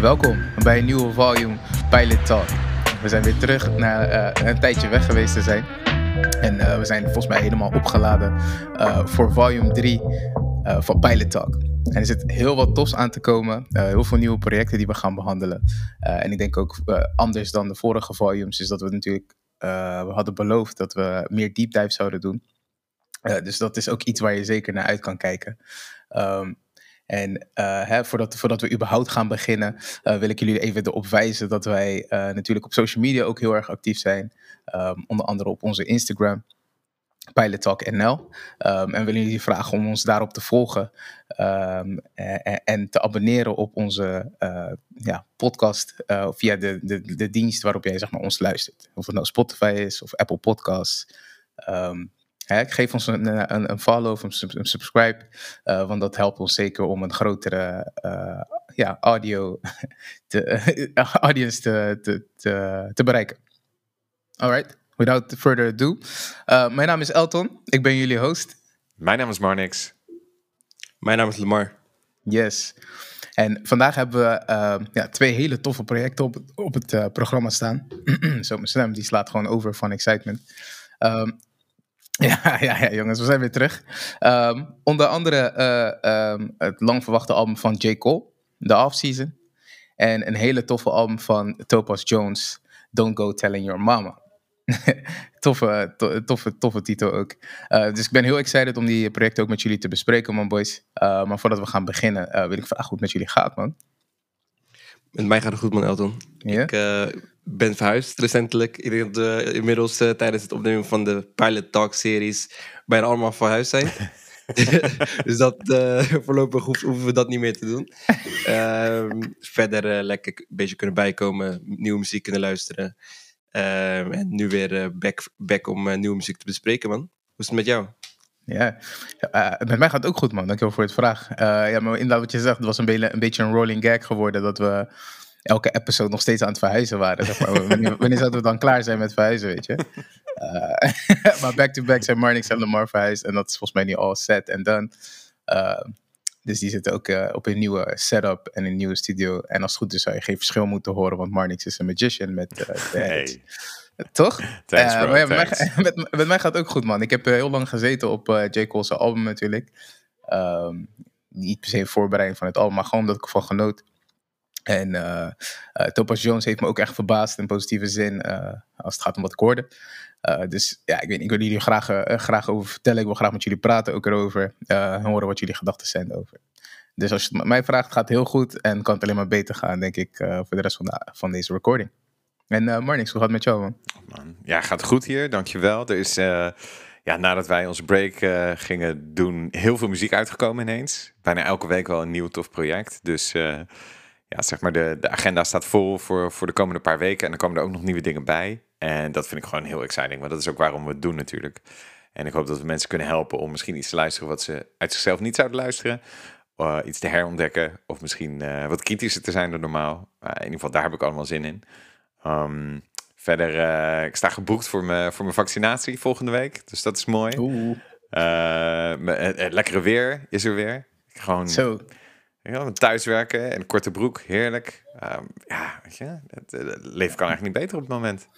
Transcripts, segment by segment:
Welkom bij een nieuwe volume Pilot Talk. We zijn weer terug na eh, een tijdje weg geweest te zijn. En eh, we zijn volgens mij helemaal opgeladen eh, voor volume 3 eh, van Pilot Talk. En er zit heel wat tofs aan te komen. heel veel nieuwe projecten die we gaan behandelen. Eh, en ik denk ook anders dan de vorige volumes is dat we natuurlijk... we hadden beloofd dat we meer deep dive zouden doen. Eh, dus dat is ook iets waar je zeker naar uit kan kijken. Ehm, en eh, hè, voordat, voordat we überhaupt gaan beginnen, eh, wil ik jullie even erop wijzen dat wij natuurlijk op social media ook heel erg actief zijn. Ehm, onder andere op onze Instagram, Pilot Talk NL. Ehm, en willen jullie vragen om ons daarop te volgen en, en te abonneren op onze ja, podcast via de, de, de dienst waarop jij zeg maar, ons luistert. Of het nou Spotify is of Apple Podcasts. Hè, geef ons een, een, een follow of een, sub- een subscribe, eh, want dat helpt ons zeker om een grotere eh, ja, audio te, audience te, te, te, te bereiken. Alright, without further ado. Uh, mijn naam is Elton, ik ben jullie host. Mijn naam is Marnix. Mijn naam is Lamar. Yes. En vandaag hebben we eh, ja, twee hele toffe projecten op, het- op het eh, programma staan. Zo, mijn stem die slaat gewoon over van excitement. Ehm, ja, ja, ja, jongens, we zijn weer terug. Ehm, onder andere eh, ehm, het lang verwachte album van J. Cole, The Off-Season. En een hele toffe album van Topaz Jones, Don't Go Telling Your Mama. toffe, to- toffe, toffe titel ook. Eh, dus ik ben heel excited om die projecten ook met jullie te bespreken, man boys. Eh, maar voordat we gaan beginnen, wil ik vragen hoe het met jullie gaat, man. Met mij gaat het goed, man, Elton. Ja? Ik ben verhuisd recentelijk. Ik denk dat we inmiddels eh, tijdens het opnemen van de Pilot Talk series bijna allemaal verhuisd zijn. dus dat eh, voorlopig hoeven we dat niet meer te doen. Ehm, verder eh, lekker een beetje kunnen bijkomen, nieuwe muziek kunnen luisteren. Ehm, en nu weer back, back om nieuwe muziek te bespreken, man. Hoe is het met jou? Ja, met mij gaat het ook goed, man. Dankjewel voor het vraag. Ja, maar inderdaad, wat je zegt, het was een, een beetje een rolling gag geworden dat we elke episode nog steeds aan het verhuizen waren. Zeg maar. wanneer, wanneer zouden we dan klaar zijn met verhuizen, weet je? Eh, maar back-to-back zijn Marnix en Lamar verhuisd en dat is volgens mij nu al set en done. Eh, dus die zitten ook eh, op een nieuwe setup en een nieuwe studio. En als het goed is, zou je geen verschil moeten horen, want Marnix is een magician met de. Hey, Toch? thanks bro, ja, met, mij, met, met mij gaat het ook goed, man. Ik heb heel lang gezeten op J. Cole's album natuurlijk. Ehm, niet per se in voorbereiding van het album, maar gewoon omdat ik ervan genoot. En eh eh, Topaz Jones heeft me ook echt verbaasd in positieve zin eh, als het gaat om wat. Eh, dus ja, ik, weet, ik wil jullie graag, graag over vertellen. Ik wil graag met jullie praten ook erover. en horen wat jullie gedachten zijn over. Dus als je het mij vraagt, gaat het heel goed. En kan het alleen maar beter gaan, denk ik, voor de rest van, van deze recording. En eh Marnix, hoe gaat het met jou, man? Man. Ja, gaat goed hier, dankjewel. Er is, ja, nadat wij onze break gingen doen, heel veel muziek uitgekomen ineens. Bijna elke week wel een nieuw tof project. Dus ja, zeg maar, de, de agenda staat vol voor, voor de komende paar weken. En er komen er ook nog nieuwe dingen bij. En dat vind ik gewoon heel exciting, want dat is ook waarom we het doen natuurlijk. En ik hoop dat we mensen kunnen helpen om misschien iets te luisteren wat ze uit zichzelf niet zouden luisteren. eh, iets te herontdekken. Of misschien eh, wat kritischer te zijn dan normaal. Maar in ieder geval, daar heb ik allemaal zin in. Ehm, verder, eh, ik sta geboekt voor mijn, voor mijn vaccinatie volgende week. Dus dat is mooi. Oeh, Eh, me- het, lekkere weer is er weer. Gewoon zo. Ja, thuiswerken en een korte broek, heerlijk. Ehm, ja, weet je, het, het leven kan eigenlijk niet beter op het moment.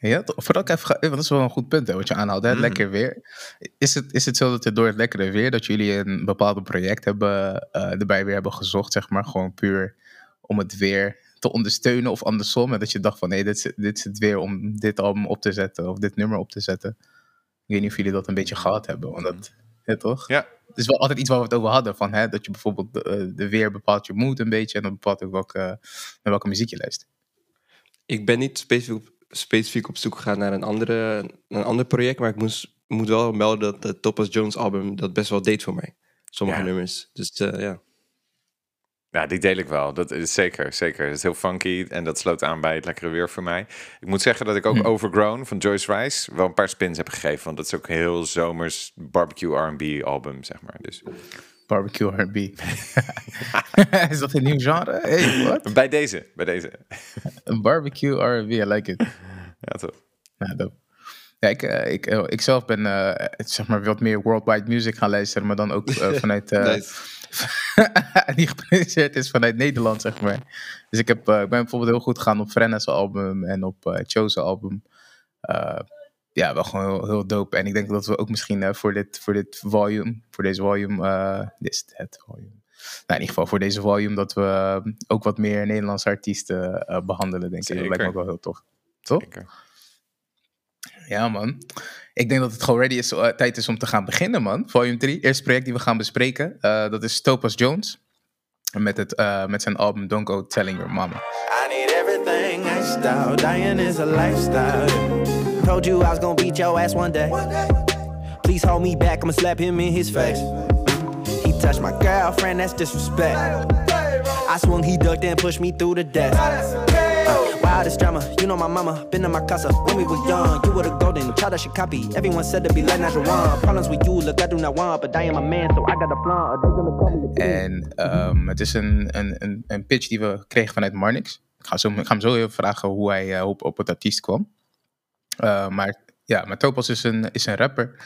Ja, ik even ga, want dat is wel een goed punt hè, wat je aanhaalt. Hè? Mhm. Lekker weer. Is het, is het zo dat het door het lekkere weer dat jullie een bepaald project hebben, eh, erbij weer hebben gezocht, zeg maar, gewoon puur om het weer te ondersteunen of andersom? En dat je dacht van nee, dit, is- dit is het weer om dit album op te zetten of dit nummer op te zetten. Ik weet niet of jullie dat een beetje gehad hebben, want dat, ja, toch? Ja. Het is wel altijd iets waar we het over hadden, van, hè, dat je bijvoorbeeld de, eh, de weer bepaalt je mood een beetje en dat bepaalt ook welke, naar welke muziek je luistert. Ik ben niet specifiek op, specifiek op zoek gegaan naar een, andere, een ander project, maar ik moest, moet wel melden dat het Topaz Jones album dat best wel deed voor mij. Sommige Ja. nummers. Dus eh, ja. Ja, die deel ik wel. Dat is zeker, zeker. Het is heel funky en dat sloot aan bij het lekkere weer voor mij. Ik moet zeggen dat ik ook Hm. Overgrown van Joyce Rice wel een paar spins heb gegeven. Want dat is ook een heel zomers barbecue R&B album, zeg maar. Dus Barbecue R&B. is dat een nieuw genre? Hey, what? bij deze, bij deze. Een barbecue R&B, I like it. Ja, toch. Dope. Ja, ik, eh, ik, eh, ik zelf ben eh, zeg maar wat meer worldwide music gaan luisteren, maar dan ook vanuit. Nice. die geproduceerd is vanuit Nederland, zeg maar. Dus ik, heb, eh, ik ben bijvoorbeeld heel goed gegaan op Frenna's album en op eh Cho's album. Eh, ja, wel gewoon heel, heel dope. En ik denk dat we ook misschien voor, dit, voor dit volume, voor deze volume, dit is het volume. Nou, in ieder geval voor deze volume, dat we ook wat meer Nederlandse artiesten eh, behandelen, denk ik. Dat lijkt me ook wel heel tof. Toch? Zeker. Ja, man. Ik denk dat het gewoon ready is, eh, tijd is om te gaan beginnen, man. Volume 3, eerste project die we gaan bespreken. eh, dat is Topaz Jones. Met, het, eh, met zijn album Don't Go Telling Your Mama. I need everything iced out. Dying is a lifestyle. Told you I was gonna beat your ass one day. Please hold me back, I'ma slap him in his face. He touched my girlfriend, that's disrespect. I swung, he ducked and pushed me through the desk. Uh, wildest drama, you know my mama, been in my casa when we were young. You were the golden child I should copy. Everyone said to be like Nigel One. Problems with you, look, I do not want, but I am a man, so I got a plan. They gonna En ehm, het is een, een, een, pitch die we kregen vanuit Marnix. Ik ga, zo, ik ga hem zo even vragen hoe hij eh, op, op het artiest kwam. Eh, maar ja, maar Topaz is een, is een rapper.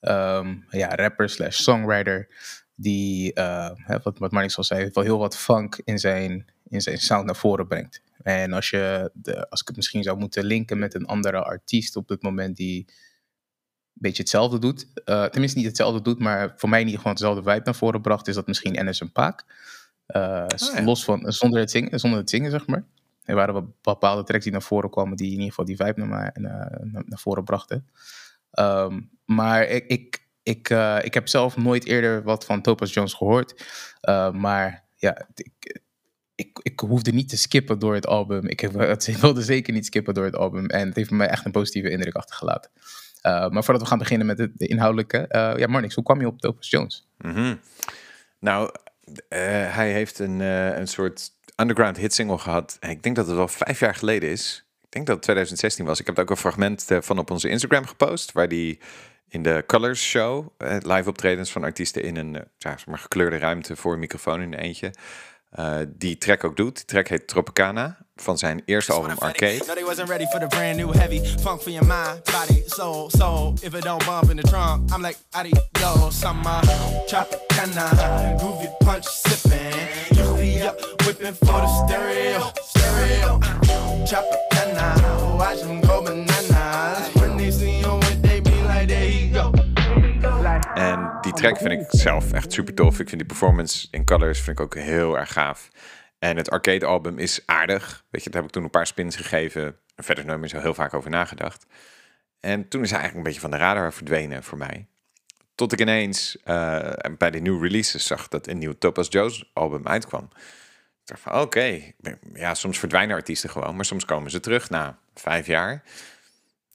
Ehm, ja, rapper slash songwriter. Die, hè, wat, wat Marnix al zei, wel heel wat funk in zijn, in zijn sound naar voren brengt. En als, je de, als ik het misschien zou moeten linken met een andere artiest op dit moment die een beetje hetzelfde doet. eh, tenminste niet hetzelfde doet, maar voor mij in ieder geval hetzelfde vibe naar voren bracht, is dat misschien NS en Paak. Eh, ja. Los van, zonder het, zingen, zonder het zingen, zeg maar. Er waren wel bepaalde tracks die naar voren kwamen, die in ieder geval die vibe naar, mij- naar, naar, voren brachten. Ehm, maar ik, ik, ik, eh, ik heb zelf nooit eerder wat van Topaz Jones gehoord. Eh, maar ja, ik, ik, ik hoefde niet te skippen door het album. Ik, wilde zeker niet skippen door het album. En het heeft mij echt een positieve indruk achtergelaten. Eh, maar voordat we gaan beginnen met het de inhoudelijke. eh, ja, Marnix, hoe kwam je op Topaz Jones? Mhm. Nou, eh, hij heeft een, een soort underground hit single gehad. Ik denk dat het wel vijf jaar geleden is. Ik denk dat het 2016 was. Ik heb er ook een fragment van op onze Instagram gepost. Waar die in de Colors Show, live optredens van artiesten in een zeg maar gekleurde ruimte voor een microfoon in eentje. Eh, die track ook doet. Die track heet Tropicana van zijn eerste album Arcade. No, En die track vind ik zelf echt super tof. Ik vind die performance in Colors vind ik ook heel erg gaaf. En het arcade album is aardig. Weet je, daar heb ik toen een paar spins gegeven. En verder nooit meer zo heel vaak over nagedacht. En toen is hij eigenlijk een beetje van de radar verdwenen voor mij. Tot ik ineens eh, bij de nieuwe releases zag dat een nieuw Topaz Joe's album uitkwam. Ik dacht van oké, ja, soms verdwijnen artiesten gewoon, maar soms komen ze terug na vijf jaar.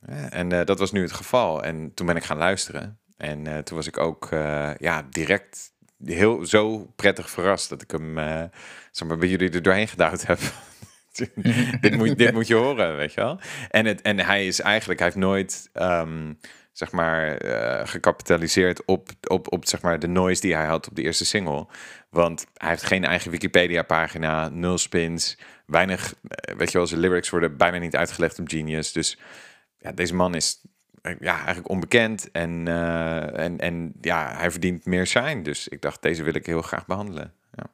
Ja, en eh, dat was nu het geval. En toen ben ik gaan luisteren. En eh, toen was ik ook eh, ja, direct heel zo prettig verrast dat ik hem eh, zeg maar, bij jullie er doorheen gedouwd heb. dit, moet, dit moet je horen, weet je wel. En, het, en hij is eigenlijk, hij heeft nooit ehm, zeg maar eh, gecapitaliseerd op, op, op zeg maar, de noise die hij had op de eerste single. Want hij heeft geen eigen Wikipedia-pagina, nul spins, weinig, weet je wel, zijn lyrics worden bijna niet uitgelegd op Genius. Dus ja, deze man is ja, eigenlijk onbekend en, eh, en, en ja, hij verdient meer shine. Dus ik dacht, deze wil ik heel graag behandelen. Ja.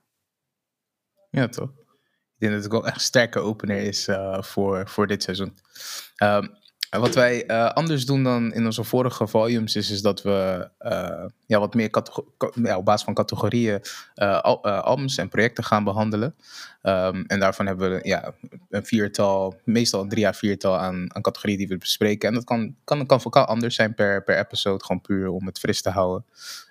Ja, toch? Ik denk dat het wel echt een sterke opener is eh, voor, voor dit seizoen. Ehm, wat wij eh, anders doen dan in onze vorige volumes is, is dat we eh, ja, wat meer op basis van categorieën eh, albums en projecten gaan behandelen. Ehm, en daarvan hebben we ja, een viertal, meestal een drie à viertal aan, aan categorieën die we bespreken. En dat kan, kan, kan, kan anders zijn per, per episode, gewoon puur om het fris te houden.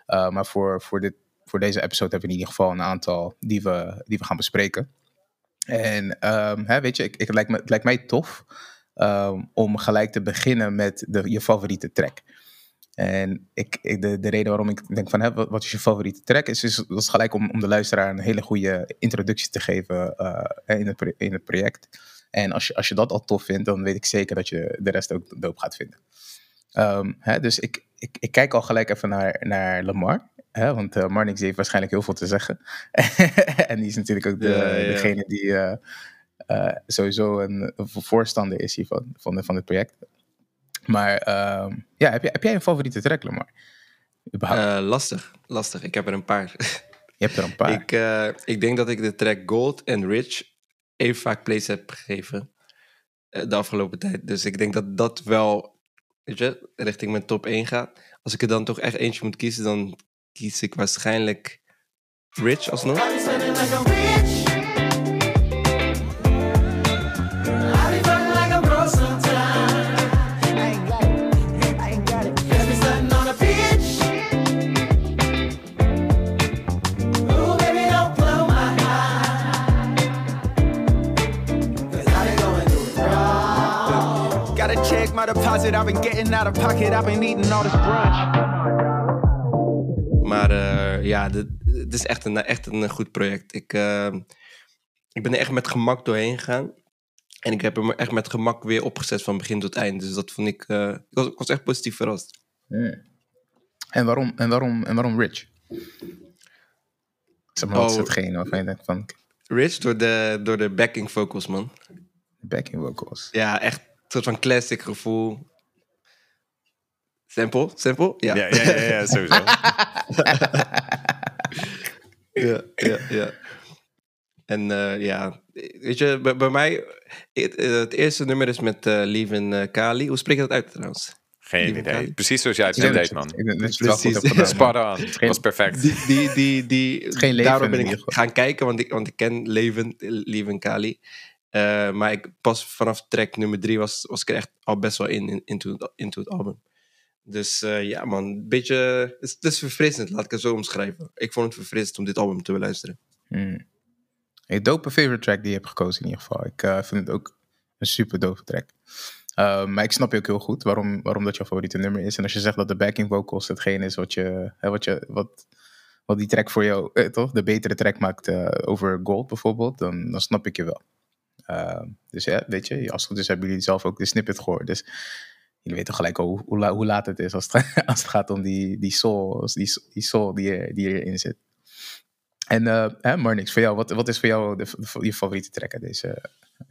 Maar voor, voor, dit, voor deze episode hebben we in ieder geval een aantal die we, die we gaan bespreken. En ehm, hè, weet je, ik, ik, lijkt me, het lijkt mij tof ehm, om gelijk te beginnen met de, je favoriete track. En ik, ik- de, de reden waarom ik denk van hè, wat, is je favoriete track is, is is gelijk om, om de luisteraar een hele goede introductie te geven eh, in, het, in het project. En als je, als je dat al tof vindt, dan weet ik zeker dat je de rest ook doop gaat vinden. Ehm, hè, dus ik, ik, ik kijk al gelijk even naar, naar Lamar. Hè, want eh Marnix heeft waarschijnlijk heel veel te zeggen. en die is natuurlijk ook de, Ja, ja. degene die eh, sowieso een, een voorstander is hiervan, van, van het project. Maar ehm, ja, heb, je, heb jij een favoriete track, Lamar? Überhaupt? Eh, lastig, lastig. Ik heb er een paar. je hebt er een paar. ik, eh, ik denk dat ik de track Gold en Rich even vaak plays heb gegeven eh, de afgelopen tijd. Dus ik denk dat dat wel, weet je, richting mijn top 1 gaat. Als ik er dan toch echt eentje moet kiezen, dan kies ik waarschijnlijk Rich alsnog. Deposit. I've been getting out of pocket. I've been eating all this brunch. Maar eh, ja, dit, dit is echt een, echt een goed project. Ik, eh, ik ben er echt met gemak doorheen gegaan. En ik heb hem echt met gemak weer opgezet van begin tot eind. Dus dat vond ik... eh, ik, was, ik was echt positief verrast. Hmm. En, waarom, en, waarom, en waarom Rich? Zeg maar, wat is Oh. hetgeen waarvan je denkt van Rich door de, door de backing vocals, man. backing vocals? Ja, echt soort van classic gevoel. Sample? Sample? Ja. Ja, ja, ja, ja sowieso. ja, ja, ja. En eh, ja, weet je, bij, bij mij, het, eh, het eerste nummer is met eh eh, Kali. Hoe spreek je dat uit trouwens? Geen idee. Kali. Precies zoals jij het net deed, man. Precies. Spot on. Was perfect. Die, die, die, die, geen leven daardoor ben ik gaan kijken, want ik, want ik ken Leven, Lieven Kali. Eh, maar ik pas vanaf track nummer drie was, was ik er echt al best wel in, in into, het- het album. Dus eh, ja man, beetje, het is, is verfrissend, laat ik het zo omschrijven. Ik vond het verfrissend om dit album te beluisteren. Hmm. Een dope favorite track die je hebt gekozen in ieder geval. Ik eh, vind het ook een super dope track. Maar ik snap je ook heel goed waarom, waarom dat jouw favoriete nummer is. En als je zegt dat de backing vocals hetgeen is wat, je, hè, wat, je, wat, wat die track voor jou, eh, toch, de betere track maakt over Gold bijvoorbeeld, dan, dan snap ik je wel. Uh, dus ja, weet je, als het goed is hebben jullie zelf ook de snippet gehoord. Dus jullie weten gelijk hoe, hoe, hoe laat het is als het, als het gaat om die, die soul, die, die soul die, die erin zit. En eh hè, Marnix, voor jou, wat, wat is voor jou de, de- je favoriete track uit deze,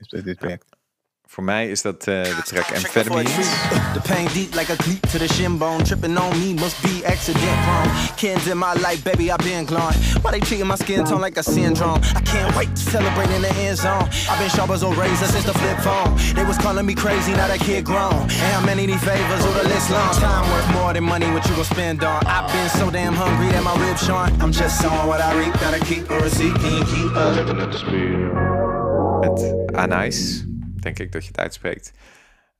dit project? Voor mij is dat eh, de track Check for a Amphetamines. treat. The pain deep like a cleat to the shin bone. Tripping on me must be accident prone. Kids in my life, baby, I've been glowing. Why they treating my skin tone like a syndrome? I can't wait to celebrate in the end zone. I've been sharp as a razor since the flip phone. They was calling me crazy, now that kid grown. And how many these favors or the list long? Time worth more than money, what you gon' spend on? I've been so damn hungry that my ribs showing. I'm just sowing what I reap, gotta keep a receipt, can you keep up? Met Anais, denk ik dat je het uitspreekt.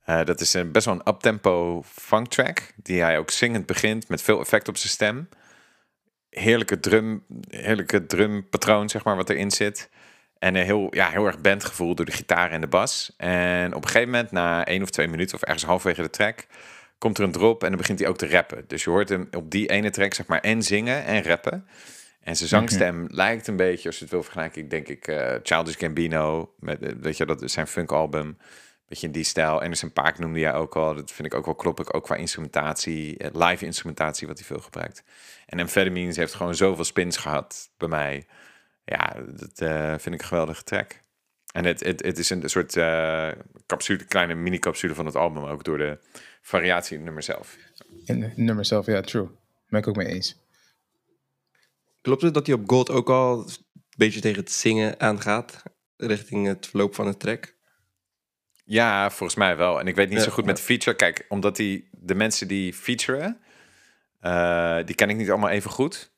Eh, dat is een, best wel een uptempo funk track. Die hij ook zingend begint met veel effect op zijn stem. Heerlijke drum, heerlijke drumpatroon, zeg maar, wat erin zit. En een heel, ja, heel erg bandgevoel door de gitaar en de bas. En op een gegeven moment, na één of twee minuten, of ergens halverwege de track, komt er een drop en dan begint hij ook te rappen. Dus je hoort hem op die ene track, zeg maar, en zingen en rappen. En zijn zangstem lijkt een beetje, als je het wil vergelijken, ik denk ik, eh Childish Gambino, met, eh, weet je, dat is zijn funkalbum. Beetje in die stijl. Anderson Paak noemde jij ook al. Dat vind ik ook wel kloppig. Ook qua instrumentatie, eh, live instrumentatie, wat hij veel gebruikt. En Amphetamines heeft gewoon zoveel spins gehad bij mij. Ja, dat vind ik een geweldige track. En het, het, het is een soort capsule, kleine mini-capsule van het album, ook door de variatie in het nummer zelf. In het nummer zelf, ja, true. Ben ik ook mee eens. Klopt het dat hij op Gold ook al een beetje tegen het zingen aangaat? Richting het verloop van de track? Ja, volgens mij wel. En ik weet niet Ja, zo goed met feature. Kijk, omdat die, de mensen die featuren, eh, die ken ik niet allemaal even goed.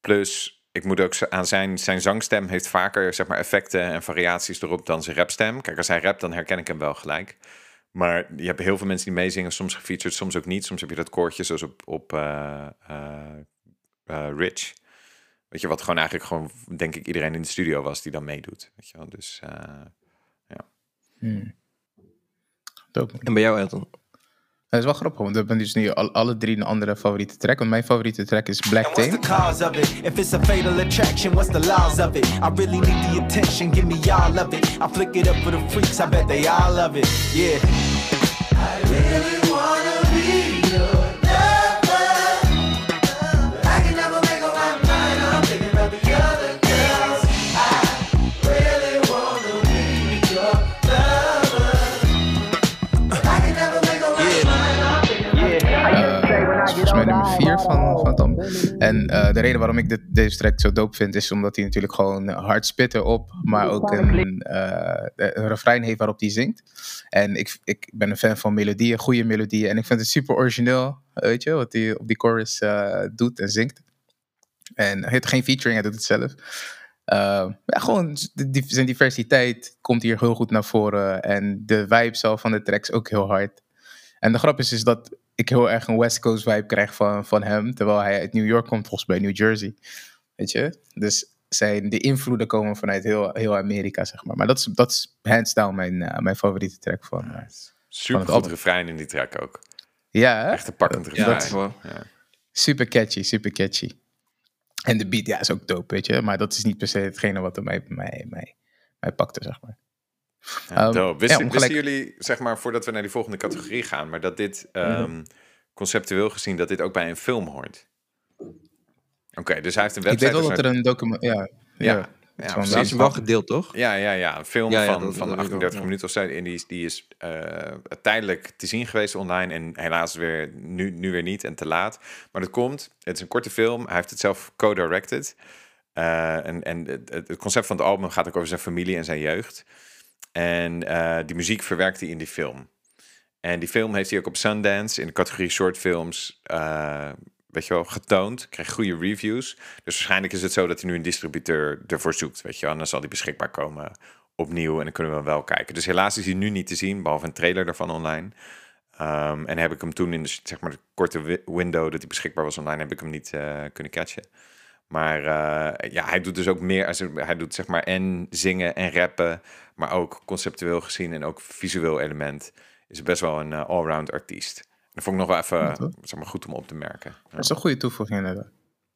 Plus, ik moet ook aan zijn, zijn zangstem heeft vaker zeg maar, effecten en variaties erop dan zijn rapstem. Kijk, als hij rapt, dan herken ik hem wel gelijk. Maar je hebt heel veel mensen die meezingen, soms gefeatured, soms ook niet. Soms heb je dat koortje zoals op, op eh, eh, Rich. Weet je, wat gewoon eigenlijk gewoon, denk ik, iedereen in de studio was die dan meedoet. Weet je wel? Dus eh, Hmm. Dope. En bij jou, Elton? Het is wel grappig, want we hebben dus nu al, alle drie een andere favoriete track. Want mijn favoriete track is Black And what's the cause of it? If it's a fatal attraction, what's the laws of it? I really need the attention, give me all of it. I flick it up for the freaks, I bet they all love it. Yeah. Mij nummer 4 van, van album. En eh, de reden waarom ik dit, deze track zo dope vind, is omdat hij natuurlijk gewoon hard spitten op, maar ook een, eh, een refrein heeft waarop hij zingt. En ik, ik ben een fan van melodieën, goede melodieën. En ik vind het super origineel, weet je, wat hij op die chorus eh, doet en zingt. En hij heeft geen featuring, hij doet het zelf. Uh, ja, gewoon die, zijn diversiteit komt hier heel goed naar voren. En de vibe zelf van de tracks ook heel hard. En de grap is, is dat ik heel erg een West Coast vibe krijg van, van hem. Terwijl hij uit New York komt, volgens mij New Jersey. Weet je? Dus zijn, de invloeden komen vanuit heel, heel Amerika, zeg maar. Maar dat is, dat is hands down mijn, uh, mijn favoriete track van. Uh, Super goed refrein in die track ook. Ja, hè? Echt een pakkend refrein. Ja, dat is wel. Ja. Super catchy, super catchy. En de beat, ja, is ook dope, weet je. Maar dat is niet per se hetgene wat er mij, mij, mij, mij pakte, zeg maar. Ja, Um, dope. Wisten, ja, om wisten gelijk- jullie, zeg maar, voordat we naar die volgende categorie gaan, maar dat dit ehm, conceptueel gezien, dat dit ook bij een film hoort? Oké, dus hij heeft een Ik website. weet wel dus dat er een document... Ja, ja, Ja, het ja. Dat is wel gedeeld, toch? Ja, ja, ja. Een film Ja, ja, van, dat- van dat weet ik 38 wel, ja. minuten of zo. En die is, die is eh, tijdelijk te zien geweest online. En helaas weer, nu, nu weer niet en te laat. Maar dat komt. Het is een korte film. Hij heeft het zelf co-directed. Eh, en en het, het concept van het album gaat ook over zijn familie en zijn jeugd. En eh, die muziek verwerkt hij in die film. En die film heeft hij ook op Sundance in de categorie shortfilms, eh weet je wel, getoond. Kreeg goede reviews. Dus waarschijnlijk is het zo dat hij nu een distributeur ervoor zoekt, weet je. En dan zal die beschikbaar komen opnieuw en dan kunnen we wel kijken. Dus helaas is hij nu niet te zien, behalve een trailer daarvan online. Ehm, en heb ik hem toen in de, zeg maar, de korte wi- window dat hij beschikbaar was online, heb ik hem niet eh, kunnen catchen. Maar eh, ja, hij doet dus ook meer. Hij doet zeg maar en zingen en rappen. Maar ook conceptueel gezien en ook visueel element. Is best wel een eh, allround artiest. Dat vond ik nog wel even zeg maar, goed om op te merken. Ja. Dat is een goede toevoeging inderdaad.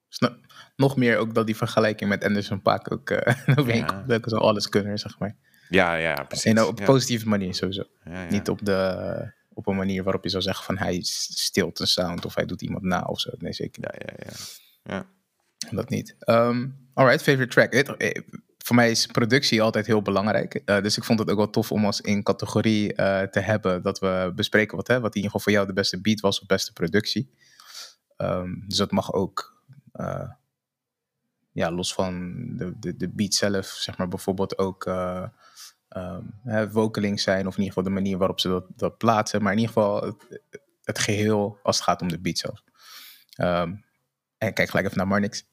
Dus no- nog meer ook dat die vergelijking met Anderson Paak ook uh, overeenkomt. Dat is een alleskunner, zeg maar. Ja, ja, precies. En op een positieve manier sowieso. Ja, ja. Niet op, de, op een manier waarop je zou zeggen van hij stilt een sound of hij doet iemand na of zo. Nee, zeker niet. Ja, ja, ja. Dat niet. Um, alright, favorite track. Eh, Voor mij is productie altijd heel belangrijk. Eh, dus ik vond het ook wel tof om als in categorie eh, te hebben dat we bespreken wat, hè, wat in ieder geval voor jou de beste beat was of beste productie. Ehm, dus dat mag ook, ja, los van de, de, de beat zelf, zeg maar bijvoorbeeld ook vocaling zijn, of in ieder geval de manier waarop ze dat, dat plaatsen. Maar in ieder geval het, het geheel als het gaat om de beat zelf. Ehm, en kijk gelijk even naar Marnix.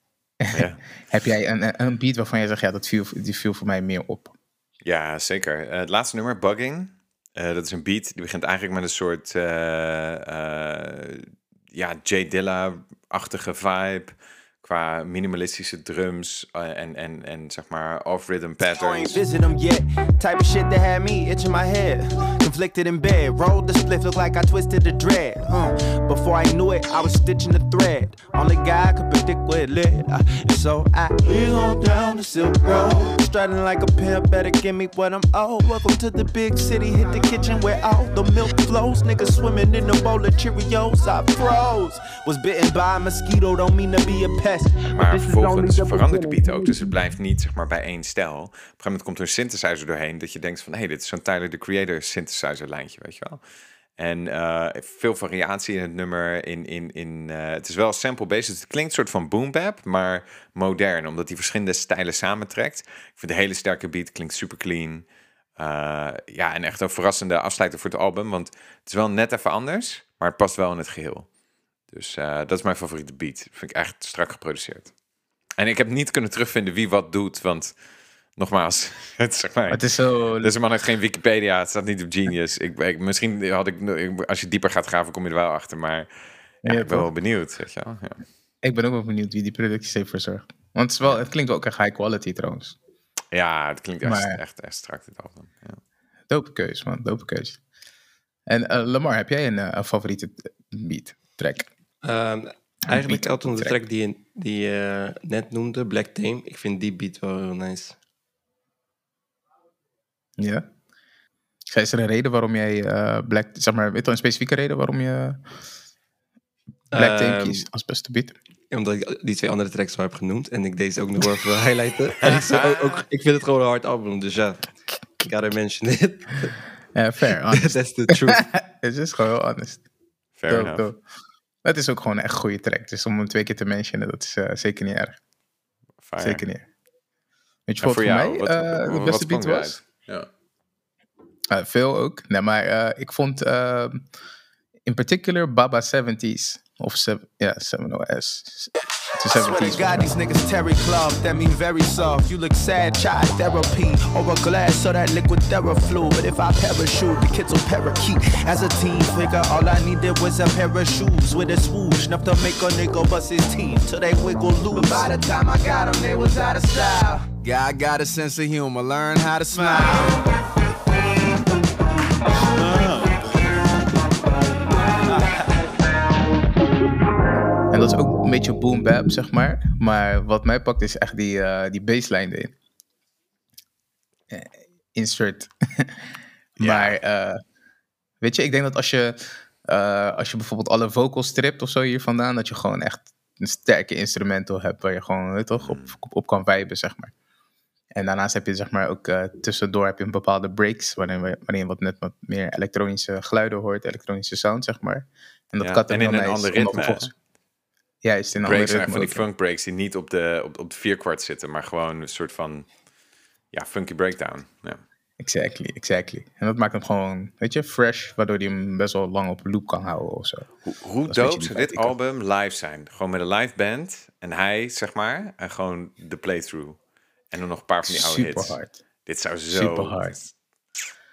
Ja. Heb jij een, een- een beat waarvan je zegt, ja, dat viel, die viel voor mij meer op? Ja, zeker. Eh, het laatste nummer, Bugging. eh, dat is een beat. Die begint eigenlijk met een soort eh, eh, ja, J Dilla-achtige vibe. Qua minimalistische drums eh, en, en, en zeg maar off-rhythm I ain't patterns. Visit them yet. Type of shit that had me itching my head. Conflicted in bed. Rolled the spliff, look like I twisted the dread. Uh, before I knew it, I was stitching the thread. Only guy could predict where it led. Uh, and so I we on down the Silk Road. Strutting like a pimp, better give me what I'm owed. Welcome to the big city, hit the kitchen where all the milk flows. Niggas swimming in a bowl of Cheerios. I froze. Was bitten by a mosquito, don't mean to be a pest. Maar vervolgens verandert de beat ook. Dus het blijft niet zeg maar, bij één stijl. Op een gegeven moment komt er een synthesizer doorheen. Dat je denkt van, hé, hey, dit is zo'n Tyler, the Creator synthesizer lijntje, weet je wel. En eh, veel variatie in het nummer. In, in, in, eh, het is wel sample-based. Het klinkt soort van boom bap, maar modern. Omdat hij verschillende stijlen samentrekt. Ik vind de hele sterke beat, klinkt super clean. Eh, ja, en echt een verrassende afsluiter voor het album. Want het is wel net even anders, maar het past wel in het geheel. Dus dat is mijn favoriete beat. Vind ik echt strak geproduceerd. En ik heb niet kunnen terugvinden wie wat doet, want nogmaals, het is zeg maar... Het is zo... Deze man heeft geen Wikipedia, het staat niet op Genius. Ik, ik, misschien had ik, als je dieper gaat graven, kom je er wel achter. Maar ja, Ja, ik ben wel benieuwd. Weet je wel? Ja. Ik ben ook wel benieuwd wie die producties heeft verzorgd. Want het, is wel, het klinkt ook echt high quality trouwens. ja, het klinkt echt, Maar- echt, echt strak dit album. Ja. Dope keus, man. Dope keus. En eh, Lamar, heb jij een, eh, een favoriete beat track? Ehm, eigenlijk beat Elton, de track. track die je, die je net noemde, Black Tame. Ik vind die beat wel heel nice. Ja. Is er een reden waarom jij eh, Black... Zeg maar, weet je wel een specifieke reden waarom je Black Tape Ehm, kiest als beste beat? Omdat ik die twee andere tracks al heb genoemd. En ik deze ook nog wel even wil highlighten. En ik, zou ook, ook- ik vind het gewoon een hard album. Dus ja, ik gotta mention it. Ja, fair. honest. That's the truth. Het is gewoon heel honest. Fair Dope, enough. dope. Het is ook gewoon een echt goede track. Dus om hem twee keer te mentionen, dat is eh, zeker niet erg. Fire. Zeker niet. Weet je wat voor voor, jou, mij wat, eh, de beste beat was? Eruit? Ja. Eh, veel ook. Nee, maar eh, ik vond ehm, in particular Baba 70s. Of seven, ja, 70s. De Swear to 70s. God, these niggas Terry Club, that mean very soft. You look sad, child therapy. Or a glass of that liquid TheraFlu. But if I parachute, the kids will parakeet. As a teen figure, all I needed was a pair of shoes with a swoosh. Enough to make a nigga bust his teeth till they wiggle loose. But by the time I got them, they was out of style. God got a sense of humor, learn how to smile. En dat is ook een beetje boom bap, zeg maar. Maar wat mij pakt is echt die, eh, die baseline erin. Eh, Insert. maar eh, weet je, ik denk dat als je, eh, als je bijvoorbeeld alle vocals stript of zo hier vandaan, dat je gewoon echt een sterke instrumental hebt waar je gewoon weet toch, op, op, op kan viben, zeg maar. En daarnaast heb je zeg maar ook eh, tussendoor heb je een bepaalde breaks, waarin, we- waarin je wat net wat meer elektronische geluiden hoort, elektronische sound, zeg maar. En dat Ja, kat en heel in een nice ander ritme, vervolgens- Juist, in een ander breaks zijn ritme van die ja. funk breaks die niet op de, op, op de vierkwart zitten, maar gewoon een soort van ja, funky breakdown. Ja. Exactly, exactly. En dat maakt hem gewoon, weet je, fresh, waardoor hij hem best wel lang op loop kan houden of zo. Hoe, hoe is die zou dit album live zijn? Gewoon met een live band en hij, zeg maar, en gewoon de playthrough. En dan nog een paar van die oude Super hits. hard. Dit zou zo... Super hard.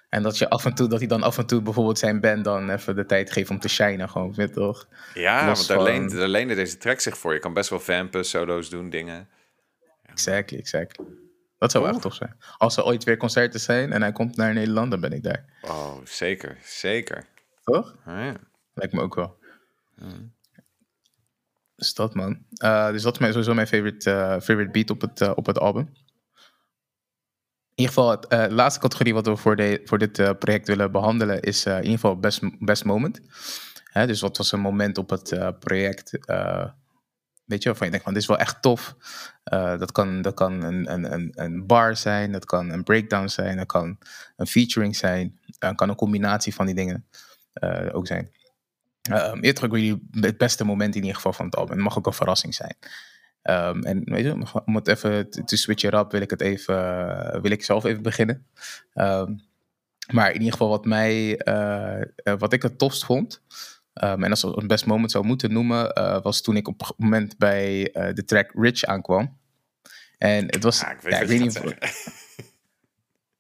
En dat je af en toe, dat hij dan af en toe bijvoorbeeld zijn band dan even de tijd geeft om te shinen, gewoon, weet toch? Ja, Los want daar van- leent, daar leende deze track zich voor. Je kan best wel vampen, solo's doen, dingen. Exactly, exactly. Dat zou echt tof zijn. Als er ooit weer concerten zijn en hij komt naar Nederland, dan ben ik daar. Oh, zeker, zeker. Toch? Oh, ja. Lijkt me ook wel. Dus dat, man. Eh, dus dat is mijn, sowieso mijn favorite, eh, favorite beat op het, eh, op het album. In ieder geval, eh, laatste categorie wat we voor, de, voor dit eh, project willen behandelen is eh, in ieder geval best, best moment. Hè, dus wat was een moment op het project, weet je, waarvan je denkt van dit is wel echt tof. Dat kan, dat kan een, een, een, bar zijn, dat kan een breakdown zijn, dat kan een featuring zijn, dat kan een combinatie van die dingen ook zijn. Eerder ook jullie het beste moment in ieder geval van het album. Het mag ook een verrassing zijn. Ehm, en weet je, om het even te switchen up, wil ik het even, eh, wil ik zelf even beginnen. Ehm, maar in ieder geval wat mij, eh, eh, wat ik het tofst vond, ehm, en als ik een best moment zou moeten noemen, was toen ik op een moment bij de track Rich aankwam. En het was, Ja, ik weet ja, ik weet niet of-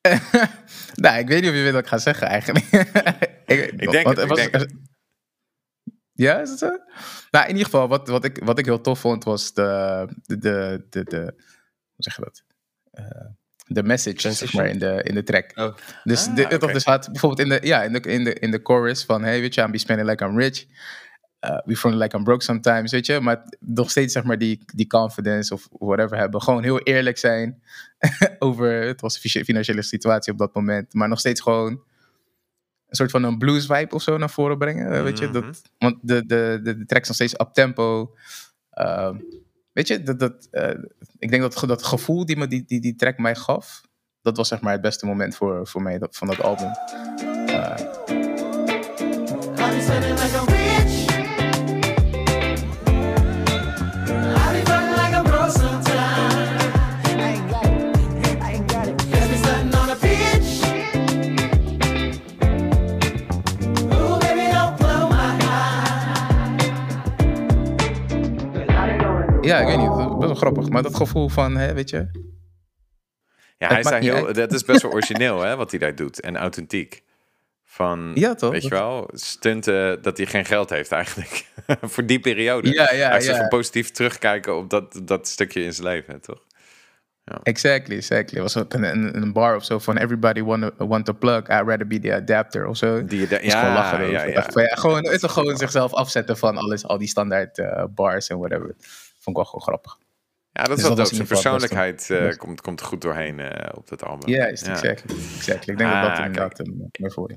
nou, ik weet niet of je weet wat ik ga zeggen eigenlijk. ik, Ik denk het, ik denk Ja, is het zo? Nou, in ieder geval, wat, wat, ik, wat ik heel tof vond, was de, de, de, de, de hoe zeg je dat? Eh, de message, zeg maar, in de, in de track. Oh. Dus, Ah, dit, of er staat bijvoorbeeld in de, ja, in de, in de, in de chorus van, hey, weet je, I'm be spending like I'm rich. Uh, we feeling like I'm broke sometimes, weet je. Maar nog steeds, zeg maar, die, die confidence of whatever hebben. Gewoon heel eerlijk zijn over, het was financiële situatie op dat moment. Maar nog steeds gewoon soort van een blues vibe of zo naar voren brengen, eh, weet je. Mhm. Dat, want de, de, de, de track is nog steeds up tempo. Ehm, weet je, dat, dat, eh, ik denk dat dat gevoel die, me, die, die die track mij gaf, dat was zeg maar het beste moment voor, voor mij dat, van dat album. I Ja, ik weet niet, best wel grappig. Maar dat gevoel van, hè, weet je, Ja, hij is daar heel, dat is best wel origineel, hè, wat hij daar doet. En authentiek. Van, Ja, toch? weet je wel, stunten dat hij geen geld heeft eigenlijk. Voor die periode. Ja, ja, hij is ja. even positief terugkijken op dat, dat stukje in zijn leven, toch? Exactly, exactly. Er was ook een, een, bar of zo van everybody want, to- want to plug, I'd rather be the adapter of zo. Die Dus gewoon ja, lachen. ja, ja. Van, ja, gewoon, het is gewoon zichzelf afzetten van alles, al die standaard eh, bars en whatever. Vond ik wel gewoon grappig. Ja, dat is Dus dat dope. in Zijn persoonlijkheid eh, komt, komt goed doorheen eh, op dat album. Ja, is Ja. exactly, exactly. Ik denk Ah, dat dat kijk. inderdaad een is.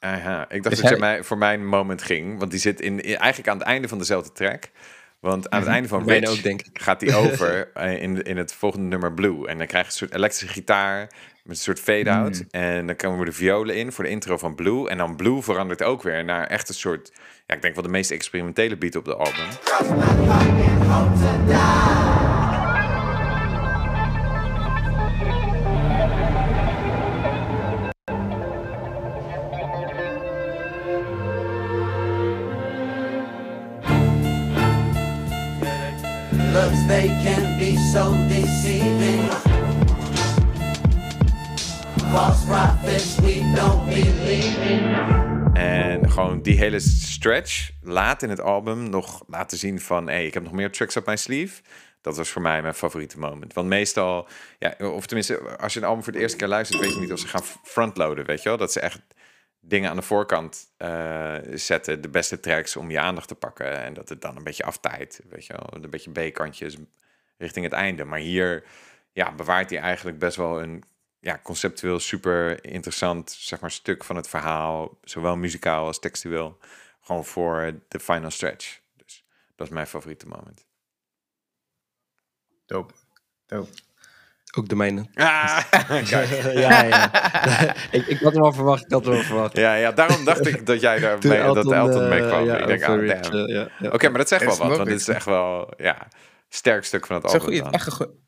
Aha, ik dacht Dus dat je hij- mij, voor mijn moment ging, want die zit in, in- eigenlijk aan het einde van dezelfde track. Want aan het einde van Rich ook, denk ik. gaat hij over in, in het volgende nummer Blue. En dan krijg je een soort elektrische gitaar met een soort fade-out. En dan komen de violen in voor de intro van Blue. En dan Blue verandert ook weer naar echt een soort... Ja, ik denk wel de meest experimentele beat op de album. False prophets, we don't believe in. En gewoon die hele stretch laat in het album nog laten zien van... hey, ik heb nog meer tracks op mijn sleeve. Dat was voor mij mijn favoriete moment. Want meestal, ja, of tenminste, als je een album voor de eerste keer luistert... weet je niet of ze gaan frontloaden, weet je wel? Dat ze echt dingen aan de voorkant eh, zetten, de beste tracks om je aandacht te pakken. En dat het dan een beetje aftijdt, weet je wel? Een beetje B-kantjes richting het einde. Maar hier ja, bewaart hij eigenlijk best wel een ja, conceptueel super interessant zeg maar, stuk van het verhaal. Zowel muzikaal als textueel. Gewoon voor de final stretch. Dus dat is mijn favoriete moment. Dope. Dope. Ook de mijne. Ah, ja, ja. ik, ik had hem al verwacht, ik had hem al verwacht. ja, ja, daarom dacht ik dat jij daar mee, dat Elton eh, mee kwam. ja, ik denk, ah, damn. eh, ja, ja. Oké, maar dat zegt wel wat, want dit is echt wel, ja, sterk stuk van het album. echt een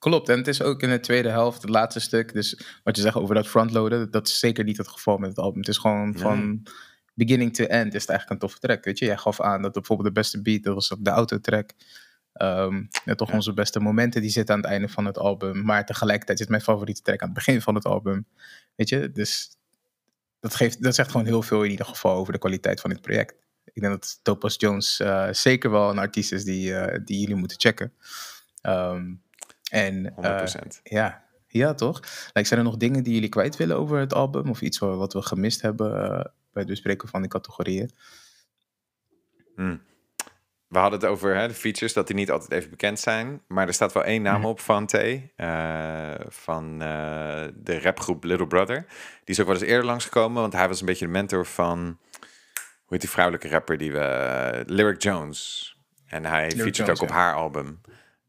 Klopt, en het is ook in de tweede helft, het laatste stuk. Dus wat je zegt over dat frontloaden, dat is zeker niet het geval met het album. Het is gewoon van beginning to end is het eigenlijk een toffe track. Weet je, jij gaf aan dat bijvoorbeeld de beste beat, dat was ook de autotrack. Ja, toch Ja. onze beste momenten die zitten aan het einde van het album. Maar tegelijkertijd is mijn favoriete track aan het begin van het album. Weet je, dus dat, geeft, dat zegt gewoon heel veel in ieder geval over de kwaliteit van dit project. Ik denk dat Topaz Jones eh, zeker wel een artiest is die, eh, die jullie moeten checken. Ehm, en 100%. eh, ja, ja, toch? Like, zijn er nog dingen die jullie kwijt willen over het album? Of iets wa- wat we gemist hebben eh, bij het bespreken van die categorieën? Hmm. We hadden het over hè, de features, dat die niet altijd even bekend zijn. Maar er staat wel één naam Mhm. op van T. eh, van eh, de rapgroep Little Brother. Die is ook wel eens eerder langsgekomen, want hij was een beetje de mentor van... Hoe heet die vrouwelijke rapper die we... Lyric Jones. En hij featured Jones, ook op haar album.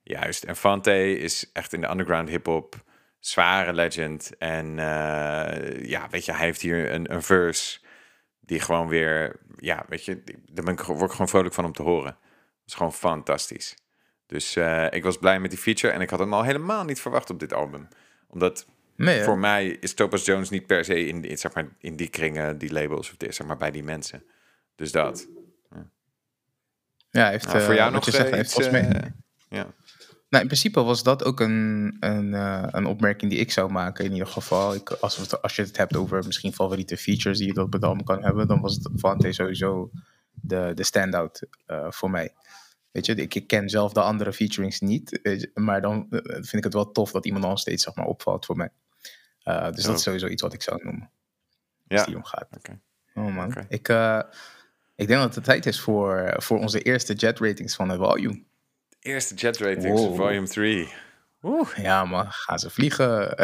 Juist. En Fante is echt in de underground hip-hop zware legend. En eh, ja, weet je, hij heeft hier een, een verse die gewoon weer, ja, weet je, daar ben ik, word ik gewoon vrolijk van om te horen. Dat is gewoon fantastisch. Dus eh, ik was blij met die feature en ik had hem al helemaal niet verwacht op dit album. Omdat Nee, voor mij is Topaz Jones niet per se in, in, zeg maar, in die kringen, die labels, of dit, zeg maar bij die mensen. Dus dat. ja, heeft, Nou, voor eh, jou nog je zegt, hij heeft iets, volgens mij... eh, ja. Nou, in principe was dat ook een, een, eh, een opmerking die ik zou maken in ieder geval. Ik, als, het- als je het hebt over misschien favoriete features die je op het album kan hebben, dan was het Vante sowieso de, de standout eh, voor mij. Weet je, ik, ik ken zelf de andere featurings niet, je, maar dan eh, vind ik het wel tof dat iemand nog steeds zeg maar, opvalt voor mij. Dus dat is sowieso iets wat ik zou noemen. Ja. Als die omgaat. Oké. Oh man. Ik, ik denk dat het tijd is voor, voor onze eerste jet ratings van het volume. Eerste Jet Ratings, Wow. volume 3. Oeh. Ja man, gaan ze vliegen.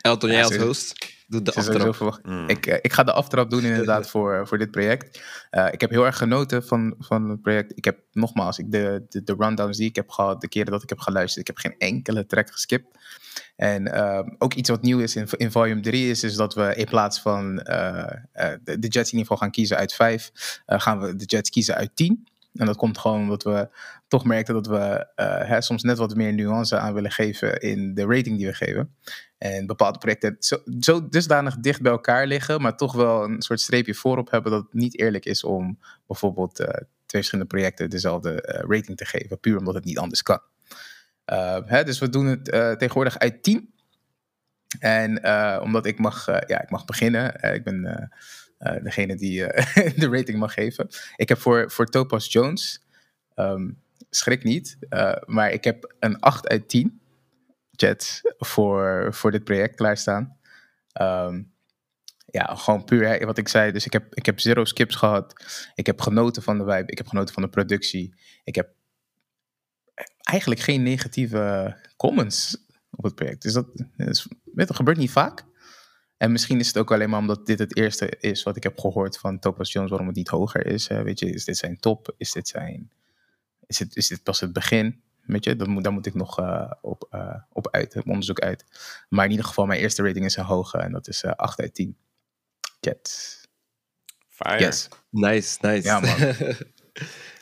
Elton, jij Ja, als host, doe de aftrap. Mm. Ik, eh, ik ga de aftrap doen inderdaad voor, voor dit project. Eh, ik heb heel erg genoten van, van het project. Ik heb nogmaals, ik, de, de, de rundowns die ik heb gehad, de keren dat ik heb geluisterd, ik heb geen enkele track geskipt. En ehm, ook iets wat nieuw is in, in volume 3 is, is dat we in plaats van eh, eh, de, de Jets in ieder geval gaan kiezen uit 5, gaan we de Jets kiezen uit 10. En dat komt gewoon omdat we toch merkten dat we eh, hè, soms net wat meer nuance aan willen geven in de rating die we geven. En bepaalde projecten zo, zo dusdanig dicht bij elkaar liggen, maar toch wel een soort streepje voorop hebben dat het niet eerlijk is om bijvoorbeeld eh, twee verschillende projecten dezelfde eh, rating te geven, puur omdat het niet anders kan. Hè, dus we doen het tegenwoordig uit 10. En omdat ik mag, ja, ik mag beginnen. ik ben degene die de rating mag geven. Ik heb voor, voor Topaz Jones, um, schrik niet, maar ik heb een 8 uit 10 Jets voor, voor dit project klaarstaan. Um, ja, gewoon puur wat ik zei. Dus ik heb, ik heb zero skips gehad. Ik heb genoten van de vibe. Ik heb genoten van de productie. Ik heb eigenlijk geen negatieve comments op het project. Dus dat, is, dat gebeurt niet vaak. En misschien is het ook alleen maar omdat dit het eerste is wat ik heb gehoord van Topaz Jones, waarom het niet hoger is. hè. weet je, is dit zijn top? Is dit, zijn, is dit, is dit pas het begin? Weet je, dan moet, daar moet ik nog eh, op, eh, op uit, op onderzoek uit. Maar in ieder geval, mijn eerste rating is een hoge en dat is eh 8 uit 10. Jet. Fire. Yes. Nice, nice. Ja, man.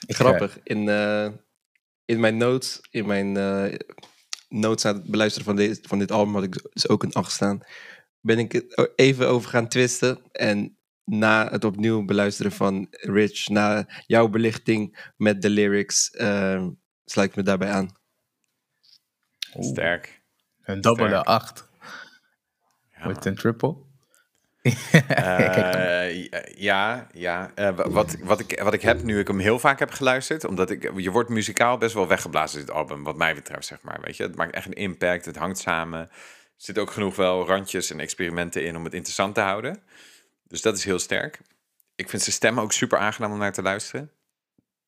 Ik, Grappig. In, eh, in mijn notes, in mijn eh, notes aan het beluisteren van, deze, van dit album had ik dus ook een 8 staan. Ben ik het even over gaan twisten. En na het opnieuw beluisteren van Rich, na jouw belichting met de lyrics, eh, sluit ik me daarbij aan. Sterk. een dubbele. 8 Ja, een triple. Eh, ja, ja. Eh, wa- wat, wat, ik, wat ik heb nu ik hem heel vaak heb geluisterd, omdat ik, je wordt muzikaal best wel weggeblazen dit album, wat mij betreft, zeg maar. Weet je, het maakt echt een impact, het hangt samen. Zitten ook genoeg wel randjes en experimenten in om het interessant te houden. Dus dat is heel sterk. Ik vind zijn stem ook super aangenaam om naar te luisteren.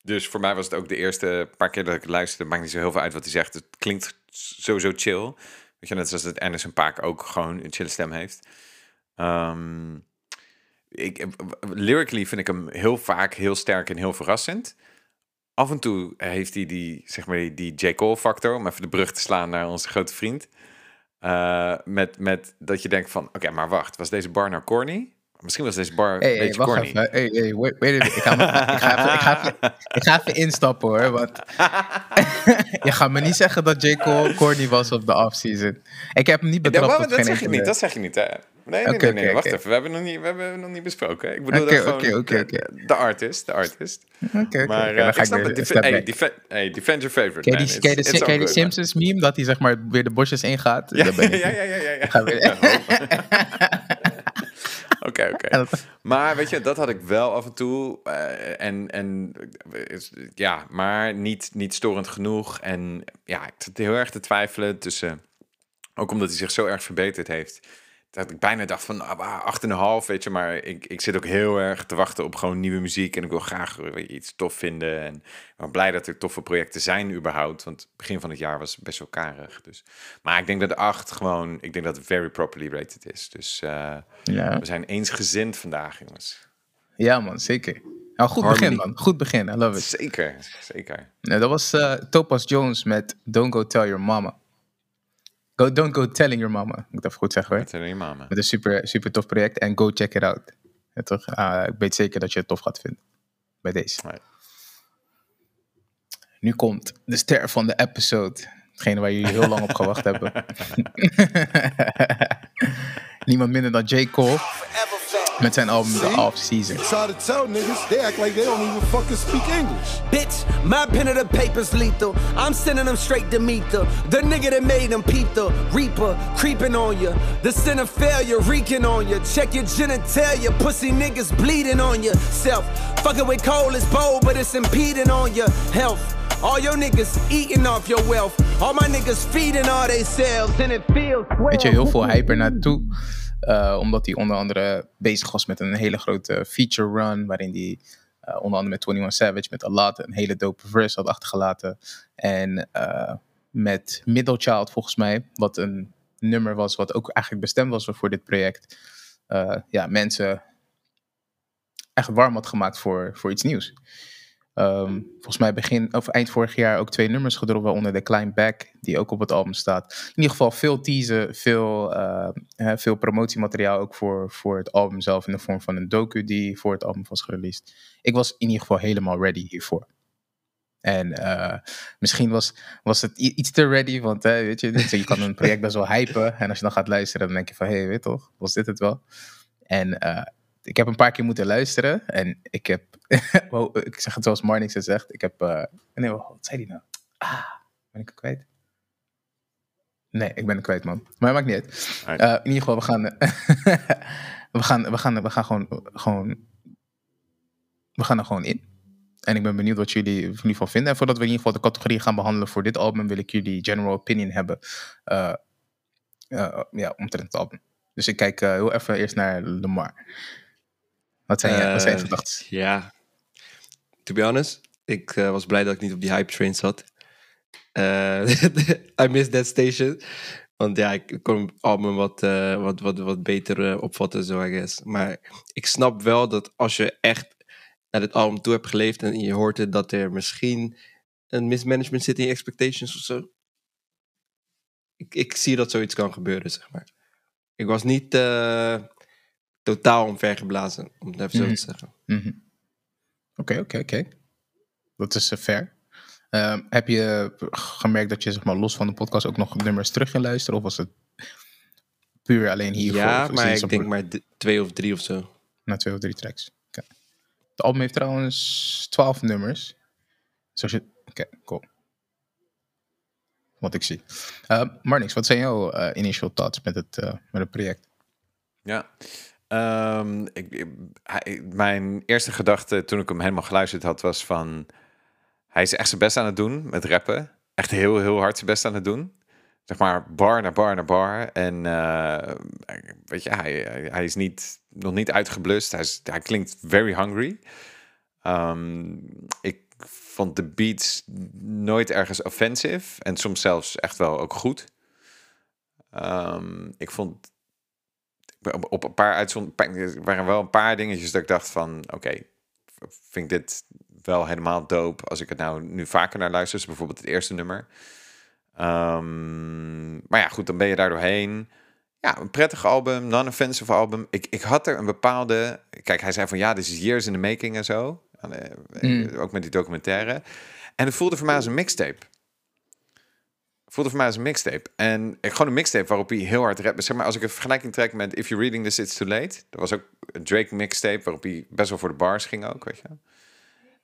Dus voor mij was het ook de eerste paar keer dat ik luisterde, maakt niet zo heel veel uit wat hij zegt. Het klinkt sowieso chill. Weet je, net zoals dat Anderson Paak ook gewoon een chille stem heeft. Ehm, ik, lyrically vind ik hem heel vaak heel sterk en heel verrassend. Af en toe heeft hij die, zeg maar, die J. Cole factor, om even de brug te slaan naar onze grote vriend. Eh, met, met dat je denkt van, oké, maar wacht, was deze bar nou corny? Misschien was deze bar Hey, een hey, beetje wacht corny. even. Hey, hey, wait, wait a minute. Ik ga, ik, ga even, ik, ga even, ik ga even instappen hoor. Want je gaat me niet zeggen dat J. Cole corny was op de offseason. Ik heb hem niet Ja, betrapt op dat geen zeg je niet, dat zeg je niet, hè? Nee, nee, nee, wacht even. We hebben, nog niet, we hebben nog niet besproken. Ik bedoel dat gewoon de-. De artist, de artist. Oké, oké, Maar dan ik snap het. hey, defend your favorite, Ken je die, die man. Simpsons meme dat hij zeg maar weer de bosjes ingaat? Ja, ja, ja, ja, ja. ja. Oké, oké. Maar weet je, dat had ik wel af en toe. eh, en, en ja, maar niet, niet storend genoeg. En ja, ik zat heel erg te twijfelen tussen. Ook omdat hij zich zo erg verbeterd heeft. Dat ik bijna dacht van ah, acht en een half, weet je. Maar ik, ik zit ook heel erg te wachten op gewoon nieuwe muziek. En ik wil graag iets tof vinden. En ik ben blij dat er toffe projecten zijn überhaupt. Want begin van het jaar was best wel karig. Dus. Maar ik denk dat de acht gewoon... Ik denk dat het very properly rated is. Dus eh, Ja. we zijn eensgezind vandaag, jongens. ja, man, zeker. Nou, goed Harmony. begin, man. Goed begin. I love it. Zeker, zeker. Nou, dat was eh Topaz Jones met Don't Go Tell Your Mama. Go, don't Go Telling Your Mama. Moet ik even goed zeggen hoor. Een mama. Met een super, super tof project. En go check it out. Ja, toch? Ah, ik weet zeker dat je het tof gaat vinden. Bij deze. Nu komt de ster van de episode. Hetgene waar jullie heel lang op gewacht hebben. Niemand minder dan J. Cole. Met zijn album The Off Season. Try to tell niggas, they act like they don't even fucking speak English. Bitch, my pen of the paper's lethal. I'm sending them straight to meet the the nigga that made them peep the reaper creeping on you. The sin of failure reeking on you. Check your genitalia, pussy niggas bleeding on yourself. Fucking with coal is bold, but it's impeding on your health. All your niggas eating off your wealth. All my niggas feeding all they selves, and it feels swell. Weet je, heel veel hype naartoe. Eh, omdat hij onder andere bezig was met een hele grote feature run. Waarin hij eh, onder andere met 21 Savage, met Alat, een hele dope verse had achtergelaten. En eh, met Middle Child volgens mij, wat een nummer was wat ook eigenlijk bestemd was voor dit project. ja, mensen echt warm had gemaakt voor, voor iets nieuws. Ehm, volgens mij begin of eind vorig jaar ook twee nummers gedropt, waaronder de Klein Back, die ook op het album staat. In ieder geval veel teasen, veel, eh, veel promotiemateriaal ook voor, voor het album zelf in de vorm van een docu die voor het album was gereleased. Ik was in ieder geval helemaal ready hiervoor. En eh, misschien was, was het iets te ready, want hè, weet je, je kan een project best wel hypen. En als je dan gaat luisteren, dan denk je van, hé, hey, weet toch, was dit het wel? En eh, ik heb een paar keer moeten luisteren. En ik heb, wow, ik zeg het zoals Marnix het zegt, ik heb, eh, nee, wat zei hij nou? Ah, ben ik het kwijt? Nee, ik ben het kwijt, man. Maar maakt niet uit. Eh, in ieder geval, we gaan, we gaan, we gaan, we gaan gewoon, gewoon, we gaan er gewoon in. En ik ben benieuwd wat jullie in ieder geval vinden. En voordat we in ieder geval de categorie gaan behandelen voor dit album, wil ik jullie general opinion hebben. eh, ja, omtrent het album. Dus ik kijk heel even eerst naar Lamar. Wat zijn, je, wat zijn je Eh, gedachten? Ja. To be honest, ik eh, was blij dat ik niet op die hype train zat. Eh, I missed that station. Want ja, ik kon het album wat, wat, wat, wat beter opvatten, zo I guess. Maar ik snap wel dat als je echt naar dit album toe hebt geleefd en je hoort het, dat er misschien een mismanagement zit in je expectations of zo. Ik, ik zie dat zoiets kan gebeuren, zeg maar. Ik was niet totaal omvergeblazen, om het even zo Mhm. te zeggen. Mhm. Oké, oké, oké. Dat is eh, fair. Ehm, heb je gemerkt dat je zeg maar, los van de podcast ook nog nummers terug ging luisteren? Of was het puur alleen hiervoor? ja, maar ik op- denk maar twee of drie of zo. Na twee of drie tracks. Oké. Het album heeft trouwens twaalf nummers. Zoals je... Oké, cool. Wat ik zie. Uh, Marnix, wat zijn jouw eh, initial thoughts met het, eh, met het project? Ja. Ehm, ik, mijn eerste gedachte toen ik hem helemaal geluisterd had was van... Hij is echt zijn best aan het doen met rappen. Echt heel, heel hard zijn best aan het doen. Zeg maar bar naar bar naar bar. En eh, weet je, hij, hij is niet, nog niet uitgeblust. Hij, hij klinkt very hungry. Ehm, ik vond de beats nooit ergens offensive. En soms zelfs echt wel ook goed. Ehm, ik vond op- een paar uitzonderingen er waren wel een paar dingetjes dat ik dacht van oké, vind ik dit wel helemaal dope als ik het nou nu vaker naar luister. Dus bijvoorbeeld het eerste nummer. Ehm, maar ja, goed, dan ben je daar doorheen. Ja, een prettig album, non-offensive album. Ik, ik had er een bepaalde... Kijk, hij zei van ja, dit is years in the making en zo. Eh, Mm. Ook met die documentaire. En het voelde voor mij als een mixtape. Voelde voor mij als een mixtape. En ik, gewoon een mixtape waarop hij heel hard rapt. Zeg maar, als ik een vergelijking trek met If You're Reading This, It's Too Late. Dat was ook een Drake mixtape waarop hij best wel voor de bars ging ook, weet je.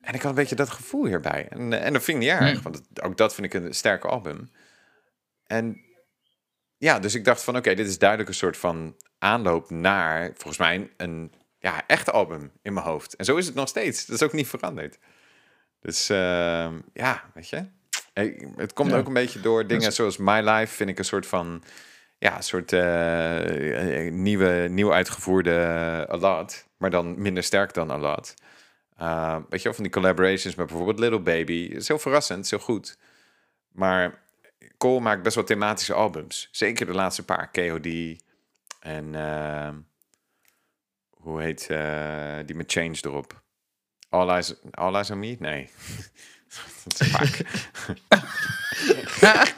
En ik had een beetje dat gevoel hierbij. En, en dat vind ik niet erg, Hmm. want het- ook dat vind ik een sterke album. En ja, dus ik dacht van oké, dit is duidelijk een soort van aanloop naar, volgens mij, een ja, echt album in mijn hoofd. En zo is het nog steeds. Dat is ook niet veranderd. Dus ehm, ja, weet je. Het komt Ja. ook een beetje door dingen zoals My Life, vind ik een soort van, ja, een soort eh, nieuwe, nieuw uitgevoerde Alad, maar dan minder sterk dan Alad. Uh, weet je wel, van die collaborations met bijvoorbeeld Little Baby. Het is heel verrassend, is heel goed. Maar Cole maakt best wel thematische albums. Zeker de laatste paar. KOD en eh, hoe heet eh, die met Change erop? All Eyes, All Eyes on Me? Nee. Dat is vaak.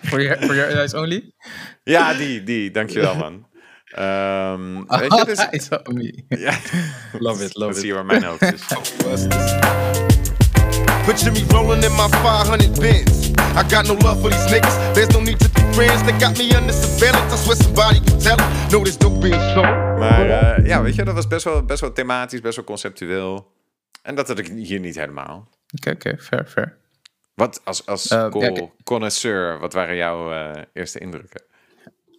For your, for your eyes only? ja, die, die. Dankjewel, man. Ehm, weet je, dus, Eyes only. ja, Love it, dat love zie it. je waar mijn hoofd is. Picture me rolling in my 500 bins. I got no love for these niggas. There's no need to be friends. They got me under surveillance. I swear somebody can tell it. No, this dope being sold. Maar eh, ja, weet je, dat was best wel, best wel thematisch, best wel conceptueel. En dat had ik hier niet helemaal. Oké, oké, fair, fair. Wat als, als Eh, ja, kijk. connoisseur, wat waren jouw eh, eerste indrukken?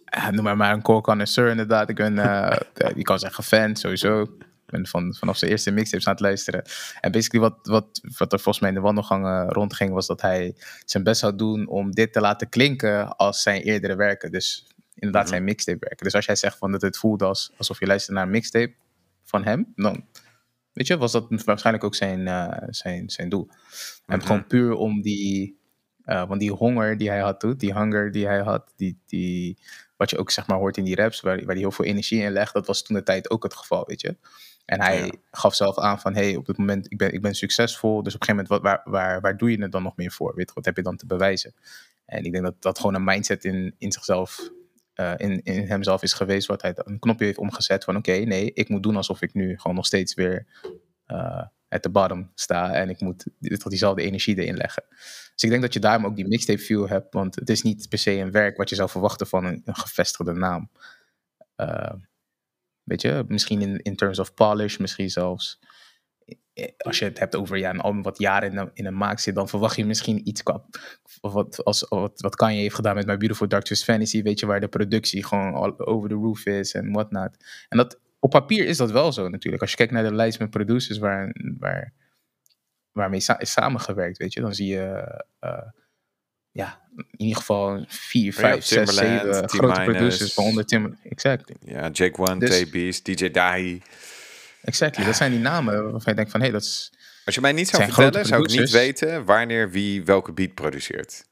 Ja, noem maar maar een core connoisseur inderdaad. Ik ben, eh, eh, je kan zeggen fan, sowieso. Ik ben van, vanaf zijn eerste mixtapes aan het luisteren. En basically wat, wat, wat er volgens mij in de wandelgangen rondging... was dat hij zijn best zou doen om dit te laten klinken als zijn eerdere werken. Dus inderdaad Mhm. zijn mixtape werken. Dus als jij zegt van dat het voelde als, alsof je luistert naar een mixtape van hem... dan weet je, was dat waarschijnlijk ook zijn, eh, zijn, zijn doel. En Mhm. gewoon puur om die... eh, want die honger die hij had toen, die hunger die hij had, die, die, wat je ook zeg maar hoort in die raps, waar, waar hij heel veel energie in legt, dat was toen de tijd ook het geval, weet je. En hij Ja. gaf zelf aan van, hey, op dit moment, ik ben, ik ben succesvol, dus op een gegeven moment, wat, waar, waar, waar doe je het dan nog meer voor? Weet je, wat heb je dan te bewijzen? En ik denk dat dat gewoon een mindset in, in zichzelf, eh, in, in hemzelf is geweest, wat hij een knopje heeft omgezet van, oké, nee, ik moet doen alsof ik nu gewoon nog steeds weer eh at the bottom sta en ik moet tot diezelfde energie erin leggen. Dus ik denk dat je daarom ook die mixtape feel hebt, want het is niet per se een werk wat je zou verwachten van een, gevestigde naam. Eh, weet je, misschien in, in terms of polish, misschien zelfs. Eh, Als je het hebt over ja, een album wat jaren in een, in maak zit, dan verwacht je misschien iets qua. Wat, als, wat, wat Kanye heeft gedaan met My Beautiful Dark Twisted Fantasy, weet je, waar de productie gewoon all over the roof is en whatnot. En dat, op papier is dat wel zo natuurlijk. Als je kijkt naar de lijst met producers waar, waar, waarmee sa- is samengewerkt, weet je, dan zie je. eh, ja, in ieder geval vier, Ja, vijf, zes, Timbaland, zeven grote producers, waaronder Tim. Exactly. Ja, Jake One, Dus- TB's, DJ Dahi. Exactly. Dat zijn die namen waarvan je denkt van, hé, hey, dat is... Als je mij niet zou vertellen, zou ik niet weten wanneer wie welke beat produceert.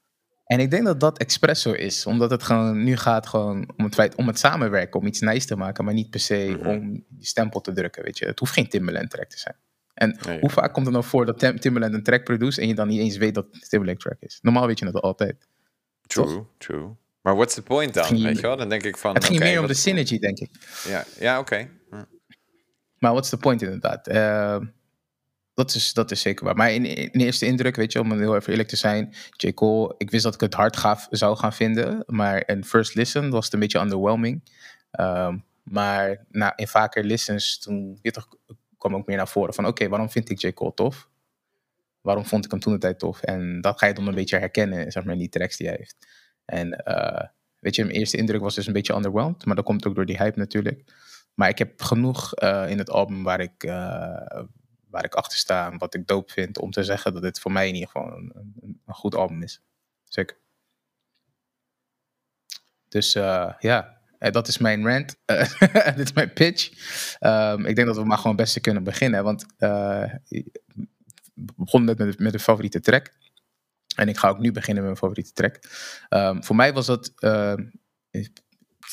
En ik denk dat dat espresso is, omdat het gewoon nu gaat gewoon om het feit om het samenwerken, om iets nice te maken, maar niet per se Mhm. om die stempel te drukken, weet je. Het hoeft geen Timberland track te zijn. En Nee. hoe vaak komt het nou voor dat Tim- Timberland een track produce en je dan niet eens weet dat het een Timberland track is? Normaal weet je dat altijd. True, true. Maar what's the point dan, weet je wel? Dan denk ik van... het ging meer om wat- de synergy, denk ik. Ja, ja oké. Maar what's the point inderdaad? Eh, dat, is, dat is zeker waar. Maar in, in eerste indruk, weet je, om heel even eerlijk te zijn, J. Cole, ik wist dat ik het hard gaaf zou gaan vinden, maar in first listen was het een beetje underwhelming. Ehm, maar na, in vaker listens, toen toch, kwam ook meer naar voren van, oké, waarom vind ik J. Cole tof? Waarom vond ik hem toen de tijd tof? En dat ga je dan een beetje herkennen, zeg maar, in die tracks die hij heeft. En eh, weet je, mijn eerste indruk was dus een beetje underwhelmed, maar dat komt ook door die hype natuurlijk. Maar ik heb genoeg eh, in het album waar ik, eh, waar ik achter sta en wat ik dope vind om te zeggen dat dit voor mij in ieder geval een, een, een goed album is. Zeker. Dus eh, ja, dat is mijn rant. Dit is mijn pitch. Ehm, ik denk dat we maar gewoon het beste kunnen beginnen. Want we begonnen net met, met de favoriete track. En ik ga ook nu beginnen met mijn favoriete track. Ehm, voor mij was dat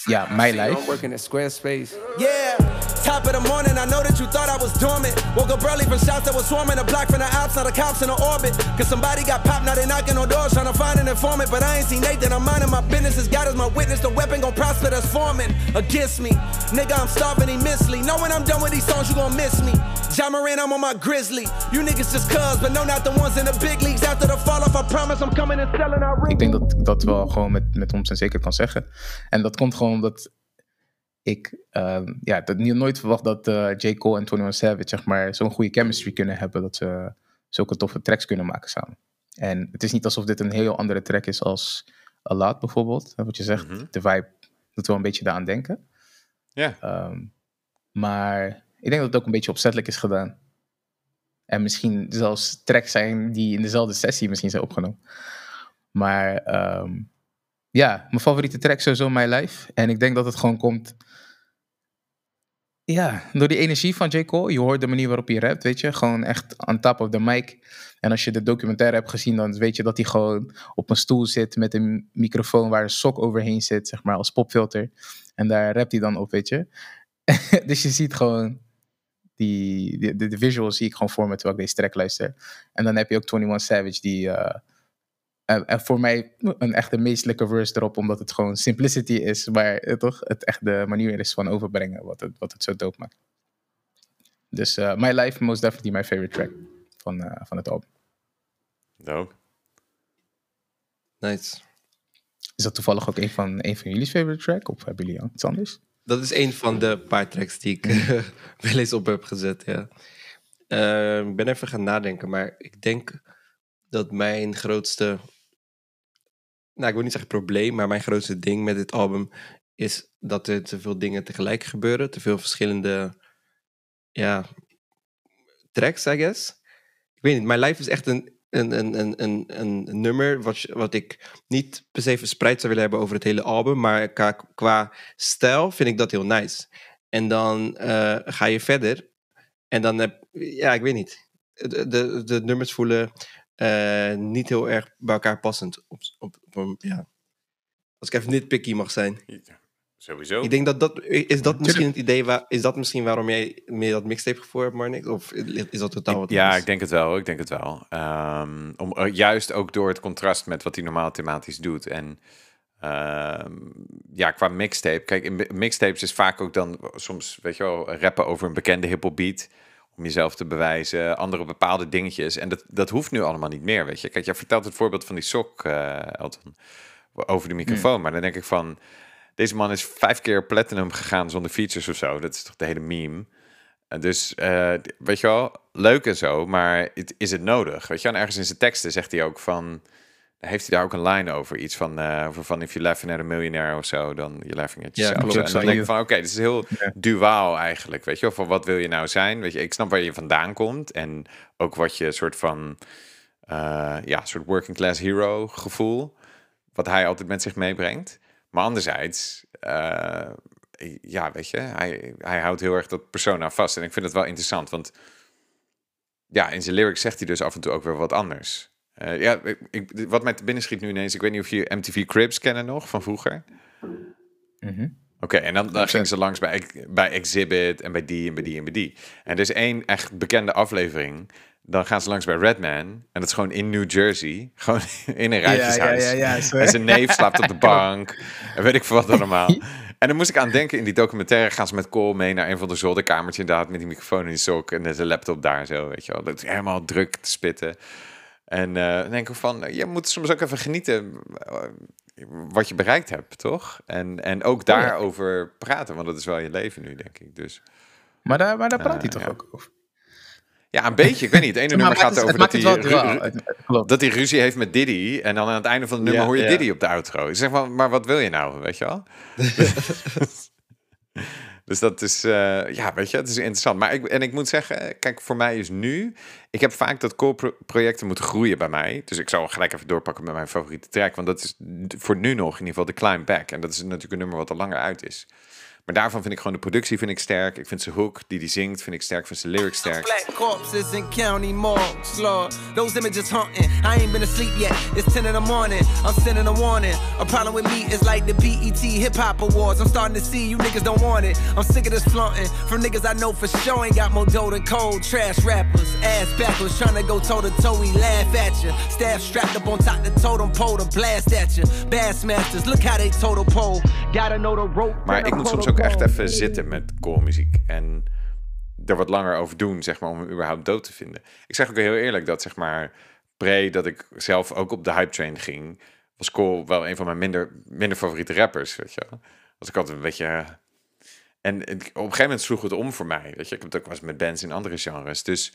ja, My Life. working at Squarespace. Yeah, top of the morning, I know that you thought I was dormant. Woke up early from shots that was swarming the block from the outs, now the cops in the orbit. Cause somebody got popped, now they knocking on doors trying to find an informant. But I ain't seen Nathan, I'm minding my business. As God is my witness, the weapon gon' prosper that's forming against me. Nigga, I'm starving immensely. Know when I'm done with these songs, you gon' miss me. Jamarin, I'm on my grizzly. You niggas just cuz, but no, not the ones in the big leagues. After the fall off, I promise I'm coming and selling our rings. Ik denk dat ik dat wel gewoon met, met ons en zeker kan zeggen. En dat komt gewoon omdat ik ehm, ja, dat niet, nooit verwacht dat eh J. Cole en 21 Savage zeg maar, zo'n goede chemistry kunnen hebben. Dat ze zulke toffe tracks kunnen maken samen. En het is niet alsof dit een heel andere track is als A Lot bijvoorbeeld. Wat je zegt, Mhm. de vibe doet wel een beetje daaraan denken. Ja. Ehm, maar ik denk dat het ook een beetje opzettelijk is gedaan. En misschien zelfs tracks zijn die in dezelfde sessie misschien zijn opgenomen. Maar ehm, ja, mijn favoriete track sowieso My Life. En ik denk dat het gewoon komt... Ja, door die energie van J. Cole. Je hoort de manier waarop hij rapt, weet je. Gewoon echt on top of the mic. En als je de documentaire hebt gezien, dan weet je dat hij gewoon op een stoel zit met een microfoon waar een sok overheen zit, zeg maar, als popfilter. En daar rapt hij dan op, weet je. dus je ziet gewoon die, de, de, visuals zie ik gewoon voor me terwijl ik deze track luister. En dan heb je ook 21 Savage die eh, en, en voor mij een echte meestelijke verse erop, omdat het gewoon simplicity is, maar eh, toch het echt de manier is van overbrengen wat het, wat het zo dope maakt. Dus eh, My Life, most definitely my favorite track van, eh, van het album. Nice. Is dat toevallig ook een van, een van jullie favorite track? Of hebben jullie iets anders? Dat is een van de paar tracks die ik eh, wel eens op heb gezet, ja. Eh, ik ben even gaan nadenken, maar ik denk dat mijn grootste... Nou, ik wil niet zeggen probleem, maar mijn grootste ding met dit album is dat er te veel dingen tegelijk gebeuren. Te veel verschillende, ja, tracks, I guess. Ik weet niet, My Life is echt een, een, een, nummer wat, wat ik niet per se verspreid zou willen hebben over het hele album, maar qua, stijl vind ik dat heel nice. En dan eh, ga je verder en dan heb ja, ik weet niet. De, de, de nummers voelen eh, niet heel erg bij elkaar passend. Op, op, ja. Als ik even nitpicky mag zijn. Sowieso. Ik denk dat dat, is dat misschien het idee, waar, is dat misschien waarom jij meer dat mixtape voor hebt, Marnik? Of is dat totaal wat Ja, ik denk het wel. Ik denk het wel. Ehm, om, eh, juist ook door het contrast met wat hij normaal thematisch doet. En ehm, ja, qua mixtape. Kijk, in mi- mixtapes is vaak ook dan soms, weet je wel, rappen over een bekende hip beat. Om jezelf te bewijzen, andere bepaalde dingetjes. En dat, dat hoeft nu allemaal niet meer, weet je. Kijk, jij vertelt het voorbeeld van die sok, eh Elton, over de microfoon. Maar dan denk ik van, deze man is vijf keer platinum gegaan zonder features of zo. Dat is toch de hele meme. En Dus, eh, weet je wel, leuk en zo, maar is het nodig? Weet je, en ergens in zijn teksten zegt hij ook van, heeft hij daar ook een line over, iets van, eh, over van if you laughing at a millionaire of zo, dan you're laughing at Ja, yourself. klopt. en dan denk ik van, oké, dit is heel duaal eigenlijk, weet je wel, van wat wil je nou zijn? Weet je, ik snap waar je vandaan komt en ook wat je soort van, eh, ja, soort working class hero gevoel, wat hij altijd met zich meebrengt. Maar anderzijds, eh, ja, weet je, hij, hij houdt heel erg dat persona vast. En ik vind het wel interessant, want ja, in zijn lyrics zegt hij dus af en toe ook weer wat anders. Eh, ja, ik, ik- wat mij te binnen schiet nu ineens, ik weet niet of je MTV Cribs kennen nog van vroeger. Mhm. Oké, en dan, dan ging ze langs bij, bij Exhibit en bij die en bij die en bij die. En er is één echt bekende aflevering. Dan gaan ze langs bij Redman. En dat is gewoon in New Jersey. Gewoon in een rijtjeshuis. ja, ja, zo. en zijn neef slaapt op de bank. En weet ik veel wat allemaal. En dan moest ik aan denken, in die documentaire gaan ze met Cole mee naar een van de zolderkamertje inderdaad. Met die microfoon in die sok en de laptop daar zo, weet je wel. Dat is helemaal druk te spitten. En eh, dan denk ik van, je moet soms ook even genieten eh, wat je bereikt hebt, toch? En, en ook daarover praten, want dat is wel je leven nu, denk ik. Dus Maar daar, maar daar praat hij Eh, toch ja. ook over? Ja, een beetje. Ik weet niet. Het ene Maar nummer gaat over dat hij, dat hij ruzie heeft met Diddy. En dan aan het einde van het nummer Ja, hoor je ja. Diddy op de outro. Ik zeg maar, maar wat wil je nou, weet je wel? dus dat is, eh, ja, weet je, het is interessant. Maar ik, en ik moet zeggen, kijk, voor mij is nu... Ik heb vaak dat core-projecten moeten groeien bij mij. Dus ik zal gelijk even doorpakken met mijn favoriete track. Want dat is voor nu nog in ieder geval de Climb Back. En dat is natuurlijk een nummer wat al langer uit is. Maar daarvan vind ik gewoon de productie vind ik sterk. Ik vind zijn hook die die zingt, vind ik sterk. Vind zijn lyrics sterk. Black corpses in county morgues, Lord. Those images haunting. I ain't been asleep yet. It's 10 in the morning. I'm sending a warning. A problem with me is like the BET Hip Hop Awards. I'm starting to see you niggas don't want it. I'm sick of this flaunting. From niggas I know for sure ain't got more dough than cold. Trash rappers, ass backwards, trying to go toe to toe. We laugh at you. Staff strapped up on top the totem pole to blast at you. Bassmasters, look how they total pole. Gotta know the rope. Maar ik moet soms ook echt even zitten met muziek En er wat langer over doen, zeg maar, om hem überhaupt dood te vinden. Ik zeg ook heel eerlijk dat, zeg maar, pre dat ik zelf ook op de hype train ging, was Cole wel een van mijn minder, minder favoriete rappers, weet je wel. Was ik altijd een beetje... eh, En op een gegeven moment sloeg het om voor mij, weet je. Ik heb het ook wel eens met bands in andere genres. Dus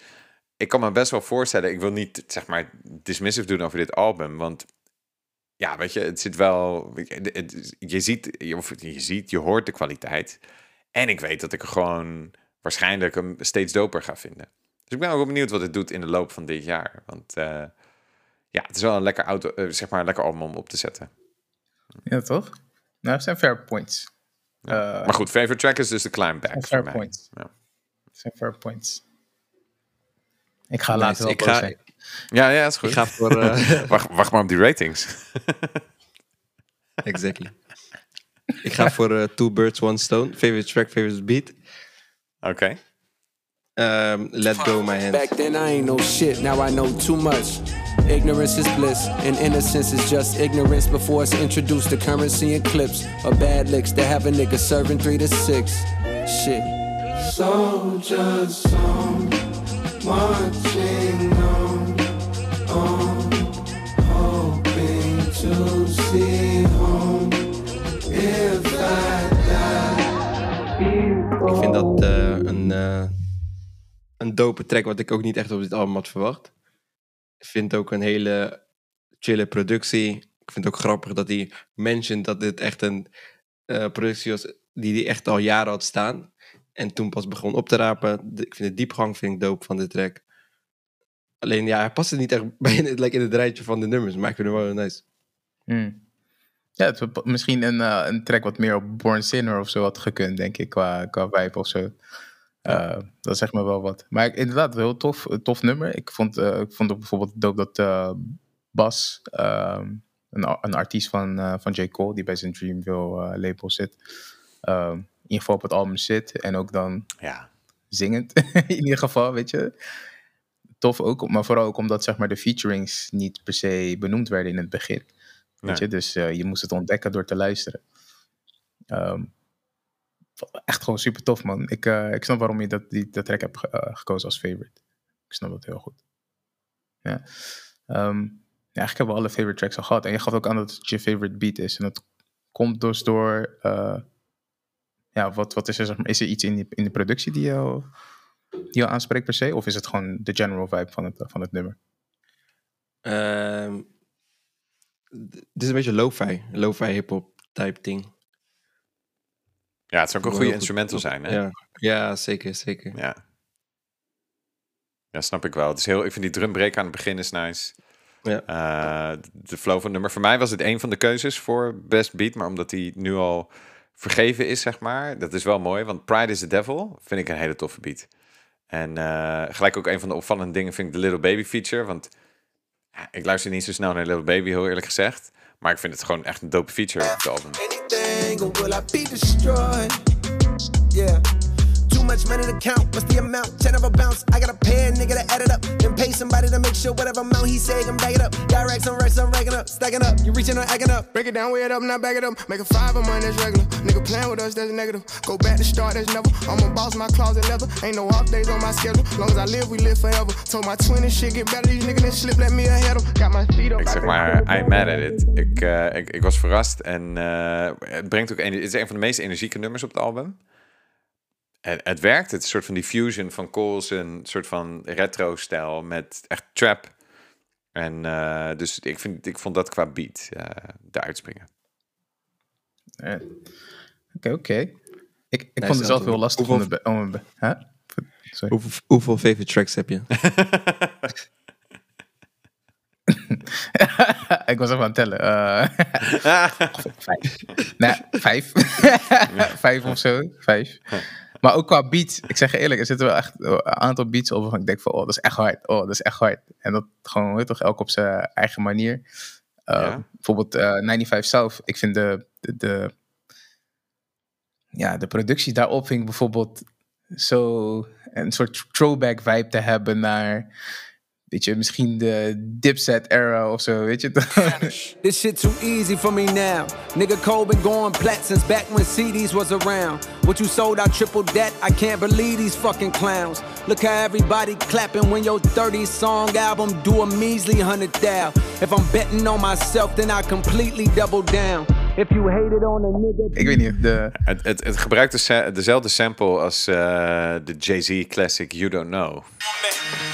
ik kan me best wel voorstellen, ik wil niet, zeg maar, dismissive doen over dit album, want ja, weet je, het zit wel. het- het- je ziet, je- of je ziet, je hoort de kwaliteit. En ik weet dat ik er gewoon waarschijnlijk hem steeds doper ga vinden. Dus ik ben ook wel benieuwd wat het doet in de loop van dit jaar. Want eh, ja, het is wel een lekker auto, eh, zeg maar, een lekker album om op te zetten. Ja, toch? Nou, dat zijn fair points. Eh, maar goed, favorite track is dus de Climb Back. Fair voor mij. points. Ja. dat zijn fair points. Ik ga Nice. later wel Ik boos ga- zijn. Ja, ja, is goed. Ik ga voor... eh, wacht, wacht maar op die ratings. exactly. Ik ga voor eh, Two Birds, One Stone. Favorite track, favorite beat. Oké. Um, let go my hands. Back then I ain't know shit, now I know too much. Ignorance is bliss, and innocence is just ignorance before it's introduced to currency and clips. Or bad licks that have a nigga serving three to six. Shit. Soldiers on, marching to see home. If I die, Ik vind dat eh, een, eh, een dope track wat ik ook niet echt op dit album had verwacht. Ik vind ook een hele chille productie. Ik vind het ook grappig dat hij mentioned dat dit echt een eh, productie was die hij echt al jaren had staan. En toen pas begon op te rapen. Ik vind de diepgang vind ik dope van de track. Alleen ja, hij past het niet echt bij in het, like in het rijtje van de nummers. Maar ik vind het wel nice. Hmm. Ja, het misschien een, eh, een track wat meer op Born Sinner of zo had gekund, denk ik, qua, qua vibe of zo. Eh, dat zegt me wel wat. Maar inderdaad, een heel tof, tof nummer. Ik vond, eh, ik vond ook bijvoorbeeld dope dat eh, Bas, ehm, een, een artiest van, eh, van J. Cole, die bij zijn Dreamville eh, label zit, ehm, in ieder geval op het album zit. En ook dan Ja. zingend, in ieder geval, weet je. Tof ook, maar vooral ook omdat zeg maar, de featurings niet per se benoemd werden in het begin. Weet Nee. je? Dus eh, je moest het ontdekken door te luisteren. Ehm, echt gewoon super tof, man. Ik, eh, ik snap waarom je dat, die, dat track hebt ge- eh, gekozen als favorite. Ik snap dat heel goed. Ja. Ehm, ja, eigenlijk hebben we alle favorite tracks al gehad. En je gaf ook aan dat het je favorite beat is. En dat komt dus door... eh, ja, wat, wat is er? zeg maar, Is er iets in, die, in de productie die jou, die jou aanspreekt per se? Of is het gewoon de general vibe van het, van het nummer? Ehm, d- dit is een beetje lo-fi. Lo-fi hip-hop type ding. ja, het zou ook een goede instrumental zijn, hè? Ja, ja zeker, zeker. Ja. Ja, snap ik wel. Het is heel, ik vind die drumbreak aan het begin is nice. Ja. Eh, de flow van het nummer. Voor mij was het een van de keuzes voor best beat, maar omdat hij nu al vergeven is, zeg maar. Dat is wel mooi, want Pride is the Devil vind ik een hele toffe beat. En eh, gelijk ook een van de opvallende dingen vind ik de Little Baby feature, want Ik luister niet zo snel naar Little Baby, heel eerlijk gezegd. Maar ik vind het gewoon echt een dope feature op het album. Much money to count. What's the amount? Ten of a bounce. I gotta pay a nigga to add it up. Then pay somebody to make sure whatever amount he say, I'm back it up. Directs on racks, I'm racking up. Stacking up. You reaching or acting up. Break it down, weigh it up, not back it up. Make a five of mine, that's regular. Nigga playing with us, that's negative. Go back to start, that's never. I'm a boss, my closet leather. Ain't no off days on my schedule. Long as I live, we live forever. Told my twin and shit get better. These niggas didn't slip, let me ahead of. Got my feet up. Ik zeg maar, I'm mad at it. Ik, eh, ik, ik was verrast en eh, het brengt ook een, het is een van de meest energieke nummers op het album. En het werkt. Het is een soort van die fusion van Coles, een soort van retro-stijl met echt trap. En eh, dus ik, vind, ik vond dat qua beat eh de uitspringen. Eh, Oké, oké. Ik, ik vond het zelf heel lastig om Hoeveel- het... be- om het be- Huh? Sorry. Hoeveel, hoeveel favorite tracks heb je? ik was even aan het tellen. Vijf. Nee, vijf. vijf of zo. Vijf. Maar ook qua beats. Ik zeg je eerlijk, er zitten wel echt een aantal beats op waarvan ik denk van, oh, dat is echt hard. Oh, dat is echt hard. En dat gewoon, weet toch, elk op zijn eigen manier. Eh, Ja. Bijvoorbeeld eh 95 South. Ik vind de, de, de, ja, de productie daarop vind ik bijvoorbeeld zo een soort throwback vibe te hebben naar, weet je, misschien de Dipset era of zo, weet je. This shit too easy for me now. Nigga Cole been going plat since back when CDs was around. What you sold, I tripled that. I can't believe these fucking clowns. Look how everybody clapping when your 30 song album do a measly hundred thou. If I'm betting on myself, then I completely double down. If you hated on a nigga. ik weet niet, de, Het, het, het gebruikt de dezelfde sample als eh, de Jay-Z classic You Don't Know.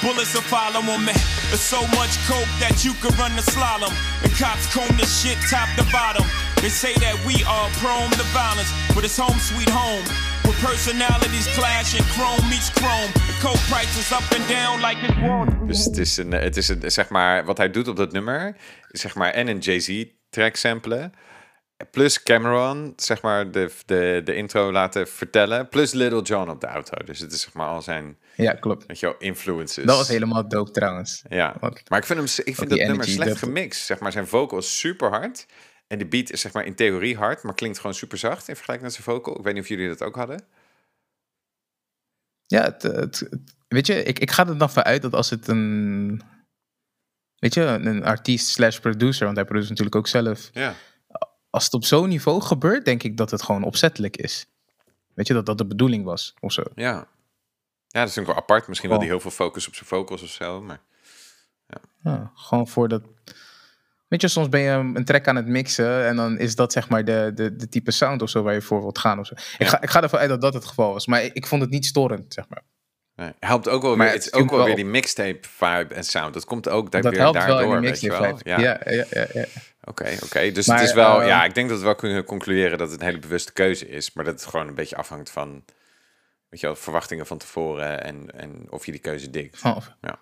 Bullets will follow on me. There's so much coke that you could run the slalom. And cops comb this shit top to bottom. They say that we are prone to violence, but it's home sweet home. With personalities clash and chrome meets chrome. The coke price is up and down like it's Street. Dus het is een, het is een, zeg maar, wat hij doet op dat nummer, is zeg maar, en een Jay-Z track samplen. Plus Cameron, zeg maar, de, de, de intro laten vertellen. Plus Little John op de auto. Dus het is zeg maar al zijn, ja, klopt. weet je wel, influences. Dat was helemaal dope trouwens. Ja, Want- maar ik vind, hem, ik vind dat nummer slecht dat- gemixt. Zeg maar, zijn vocal is super hard. En de beat is zeg maar in theorie hard, maar klinkt gewoon super zacht in vergelijking met zijn vocal. Ik weet niet of jullie dat ook hadden. Ja, het, het, het- weet je, ik, ik ga er dan van uit dat als het een, weet je, een artiest slash producer, want hij produceert natuurlijk ook zelf. Ja. Als het op zo'n niveau gebeurt, denk ik dat het gewoon opzettelijk is. Weet je, dat dat de bedoeling was of zo. Ja. Ja, dat is natuurlijk wel apart. Misschien wel Oh. die heel veel focus op zijn vocals of zo. Maar Ja, gewoon voor dat. Weet je, soms ben je een track aan het mixen en dan is dat zeg maar de, de, de type sound of zo waar je voor wilt gaan of zo. Ik, ga, ik ga ervan uit dat dat het geval was, maar ik, ik vond het niet storend, zeg maar. nee, helpt ook wel Maar weer. het Het is ook wel wel weer die mixtape vibe en sound. Dat komt ook daar Dat weer helpt wel daardoor, in mixtape wel. vibe. Ja, ja, ja, ja. Oké, oké. Dus Maar, het is wel, eh, ja, ik denk dat we wel kunnen concluderen dat het een hele bewuste keuze is, maar dat het gewoon een beetje afhangt van, weet je wel, verwachtingen van tevoren en, en of je die keuze dikt. Ja.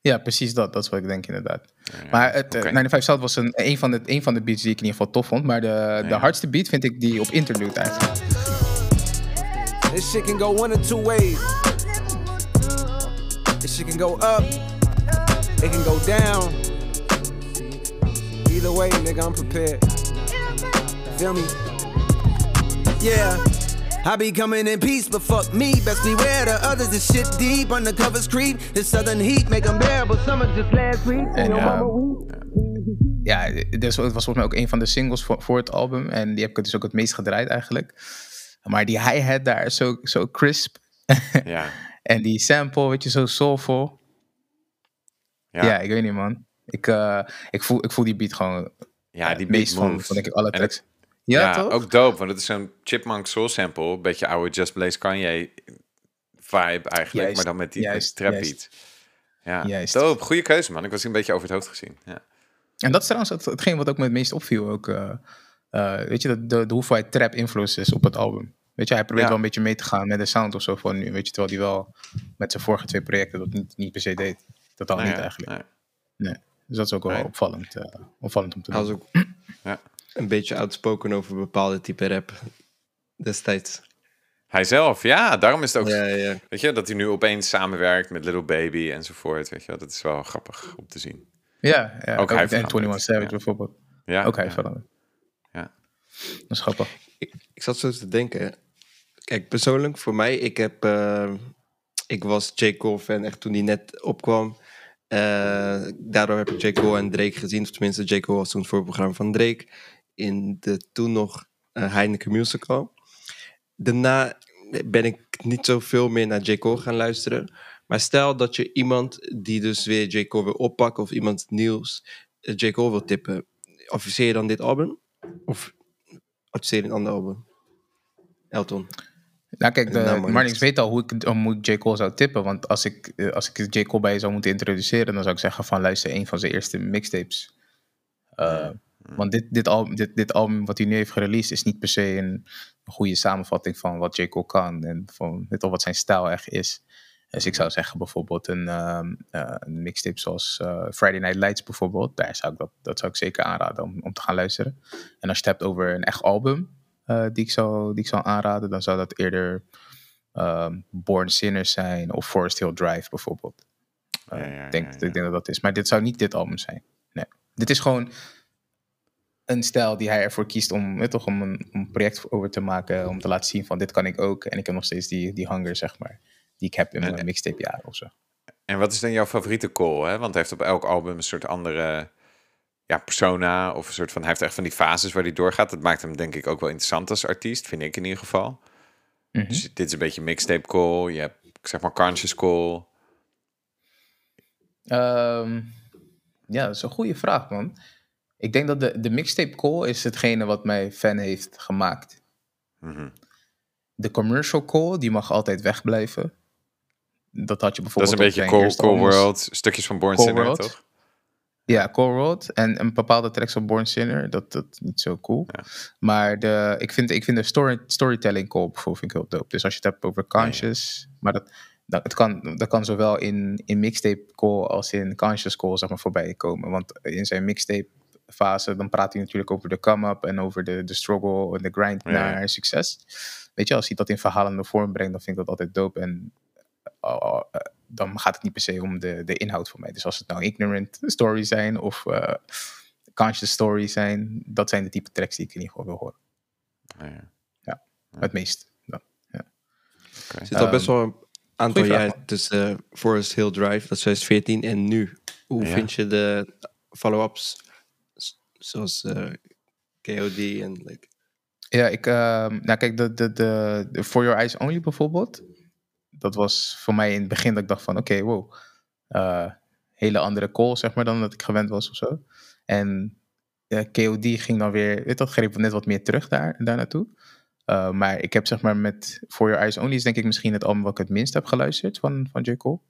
Ja, precies dat. Dat is wat ik denk inderdaad. Maar het, eh, 95 South was een, een, van de, een van de beats die ik in ieder geval tof vond. Maar de, de hardste beat vind ik die op interlude eigenlijk. This shit can go one of two ways. This shit can go up. It can go down. Either way, nigga, I'm prepared. Feel me? Yeah. I be coming in peace, but fuck me. Best beware the others. This shit deep. Undercovers creep. This southern heat make them bearable. Summer just last week. En, Your mama weak. Ja, dus het was volgens mij ook een van de singles voor, voor het album. En die heb ik dus ook het meest gedraaid eigenlijk. Maar die hi-hat daar is zo, zo crisp. Ja, En die sample, weet je, zo soulful. ja, Ja, ja, ik weet niet man. Ik, eh, ik, voel, ik voel die beat gewoon die het beat meest van, van denk ik alle tracks. Ja, ja, toch? ook dope, want het is zo'n Chipmunk Soul sample, een beetje oude Just Blaze Kanye vibe eigenlijk, Juist, maar dan met die, juist, die trap juist. beat. Ja, Juist. dope, goede keuze man. Ik was een beetje over het hoofd gezien. Ja. En dat is trouwens het, hetgeen wat ook me het meest opviel. Ook, eh, eh, weet je, de, de, de hoeveelheid trap influences op het album. Weet je, hij probeert Ja. wel een beetje mee te gaan met de sound of zo van nu. Weet je, terwijl hij wel met zijn vorige twee projecten dat niet, niet per se deed. Totaal Nou niet ja, eigenlijk. nee. Nee. Dus dat is ook wel Nee. opvallend, eh, opvallend om te Hij doen. was ook Ja. een beetje outspoken over bepaalde type rap destijds. Hij zelf, ja, daarom is het ook, Ja, ja. weet je, dat hij nu opeens samenwerkt met Little Baby enzovoort, weet je wel, dat is wel grappig om te zien. Ja, ja Ook ook, hij en verandert, 21 Savage ja. bijvoorbeeld. Ja, ook hij ja. veranderd. Ja. Dat is grappig. Ik, ik zat zo te denken. Kijk, persoonlijk voor mij, ik heb... eh, ik was J. Cole fan echt toen hij net opkwam. Eh, daardoor heb ik J. En Drake gezien. Of tenminste, J. Cole was toen het voorprogramma van Drake. In de toen nog eh, Heineken Musical. Daarna ben ik niet zoveel meer naar J. Cole gaan luisteren. Maar stel dat je iemand die dus weer J. Cole wil oppakken... of iemand nieuws eh, J. Cole wil tippen... adviseer je dan dit album? Of adviseer je een ander album? Elton. Nou kijk, de, Nou, Marnix niet. weet al hoe ik, hoe ik J. Cole zou tippen. Want als ik, eh, als ik J. Cole bij je zou moeten introduceren... dan zou ik zeggen van luister een van zijn eerste mixtapes. Eh, Want dit, dit, album, dit, dit album wat hij nu heeft gereleased... is niet per se een, goede samenvatting van wat J. Cole kan... en van al wat zijn stijl echt is. Dus ik zou zeggen bijvoorbeeld een, ehm, eh, een mixtape zoals eh, Friday Night Lights bijvoorbeeld. Daar zou ik dat, dat zou ik zeker aanraden om, om te gaan luisteren. En als je het hebt over een echt album eh, die, ik zou, die ik zou aanraden, dan zou dat eerder ehm, Born Sinners zijn of Forest Hill Drive bijvoorbeeld. Eh, Ja, denk, ja, ik denk dat dat is. Maar dit zou niet dit album zijn. Nee. Dit is gewoon een stijl die hij ervoor kiest om, weet toch, om een, om project over te maken. Om te laten zien van dit kan ik ook. En ik heb nog steeds die, die hunger, zeg maar. Die ik heb in mijn mixtape jaren of zo. En wat is dan jouw favoriete Cole? Hè? Want hij heeft op elk album een soort andere ja, persona. Of een soort van, hij heeft echt van die fases waar hij doorgaat. Dat maakt hem denk ik ook wel interessant als artiest, vind ik in ieder geval. Mhm. Dus dit is een beetje mixtape Cole. Je hebt zeg maar conscious Cole. Ehm, ja, dat is een goede vraag, man. Ik denk dat de, de mixtape call is hetgene wat mij fan heeft gemaakt. Mhm. De commercial call, die mag altijd wegblijven. Dat had je Dat is bijvoorbeeld een beetje Cole albums. World, stukjes van Born Sinner, toch? Ja, Cole World. En een bepaalde tracks op Born Sinner, dat dat is niet zo cool. Ja. Maar de, ik, vind, ik vind de story, storytelling call bijvoorbeeld vind ik heel dope. Dus als je het hebt over conscious, maar dat, dat, het kan, dat kan zowel in, in mixtape call als in conscious call zeg maar, voorbij komen. Want in zijn mixtape fase, dan praat hij natuurlijk over de come-up en over de, de struggle en de grind naar succes. Weet je, als hij dat in verhalende vorm brengt, dan vind ik dat altijd dope. En uh, uh, dan gaat het niet per se om de, de inhoud voor mij. Dus als het nou ignorant stories zijn of uh, conscious stories zijn, dat zijn de type tracks die ik in ieder geval wil horen. Ja, ja. Het meest. Dan. Er zit al best wel een aantal jaar tussen eh, Forest Hill Drive, dat is 2014, en nu. Hoe Ja. vind je de follow-ups? Zoals eh, KOD en like, Ja, ik, ehm, nou kijk, de, de, de, de For Your Eyes Only bijvoorbeeld. Dat was voor mij in het begin dat ik dacht van, oké, wow. eh, hele andere call, zeg maar, dan dat ik gewend was of zo. En eh, KOD ging dan weer, weet dat, greep net wat meer terug daar, daar naartoe. Eh, maar ik heb zeg maar met For Your Eyes Only is denk ik misschien het album wat ik het minst heb geluisterd van, van J. Cole.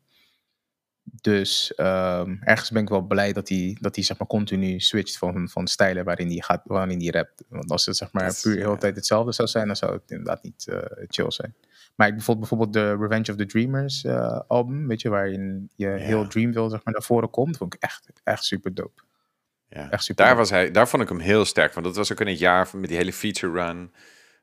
Dus ehm, ergens ben ik wel blij dat hij, dat hij zeg maar continu switcht van, van stijlen waarin hij, gaat, waarin hij rapt. Want als het zeg maar puur de hele tijd hetzelfde zou zijn, dan zou het inderdaad niet chill zijn. Maar ik bijvoorbeeld, bijvoorbeeld de Revenge of the Dreamers eh, album, weet je, waarin je heel Dreamville zeg maar naar voren komt, vond ik echt, echt super dope. Ja. Echt super Daar, dope. was hij, daar vond ik hem heel sterk. Want dat was ook in het jaar met die hele feature run.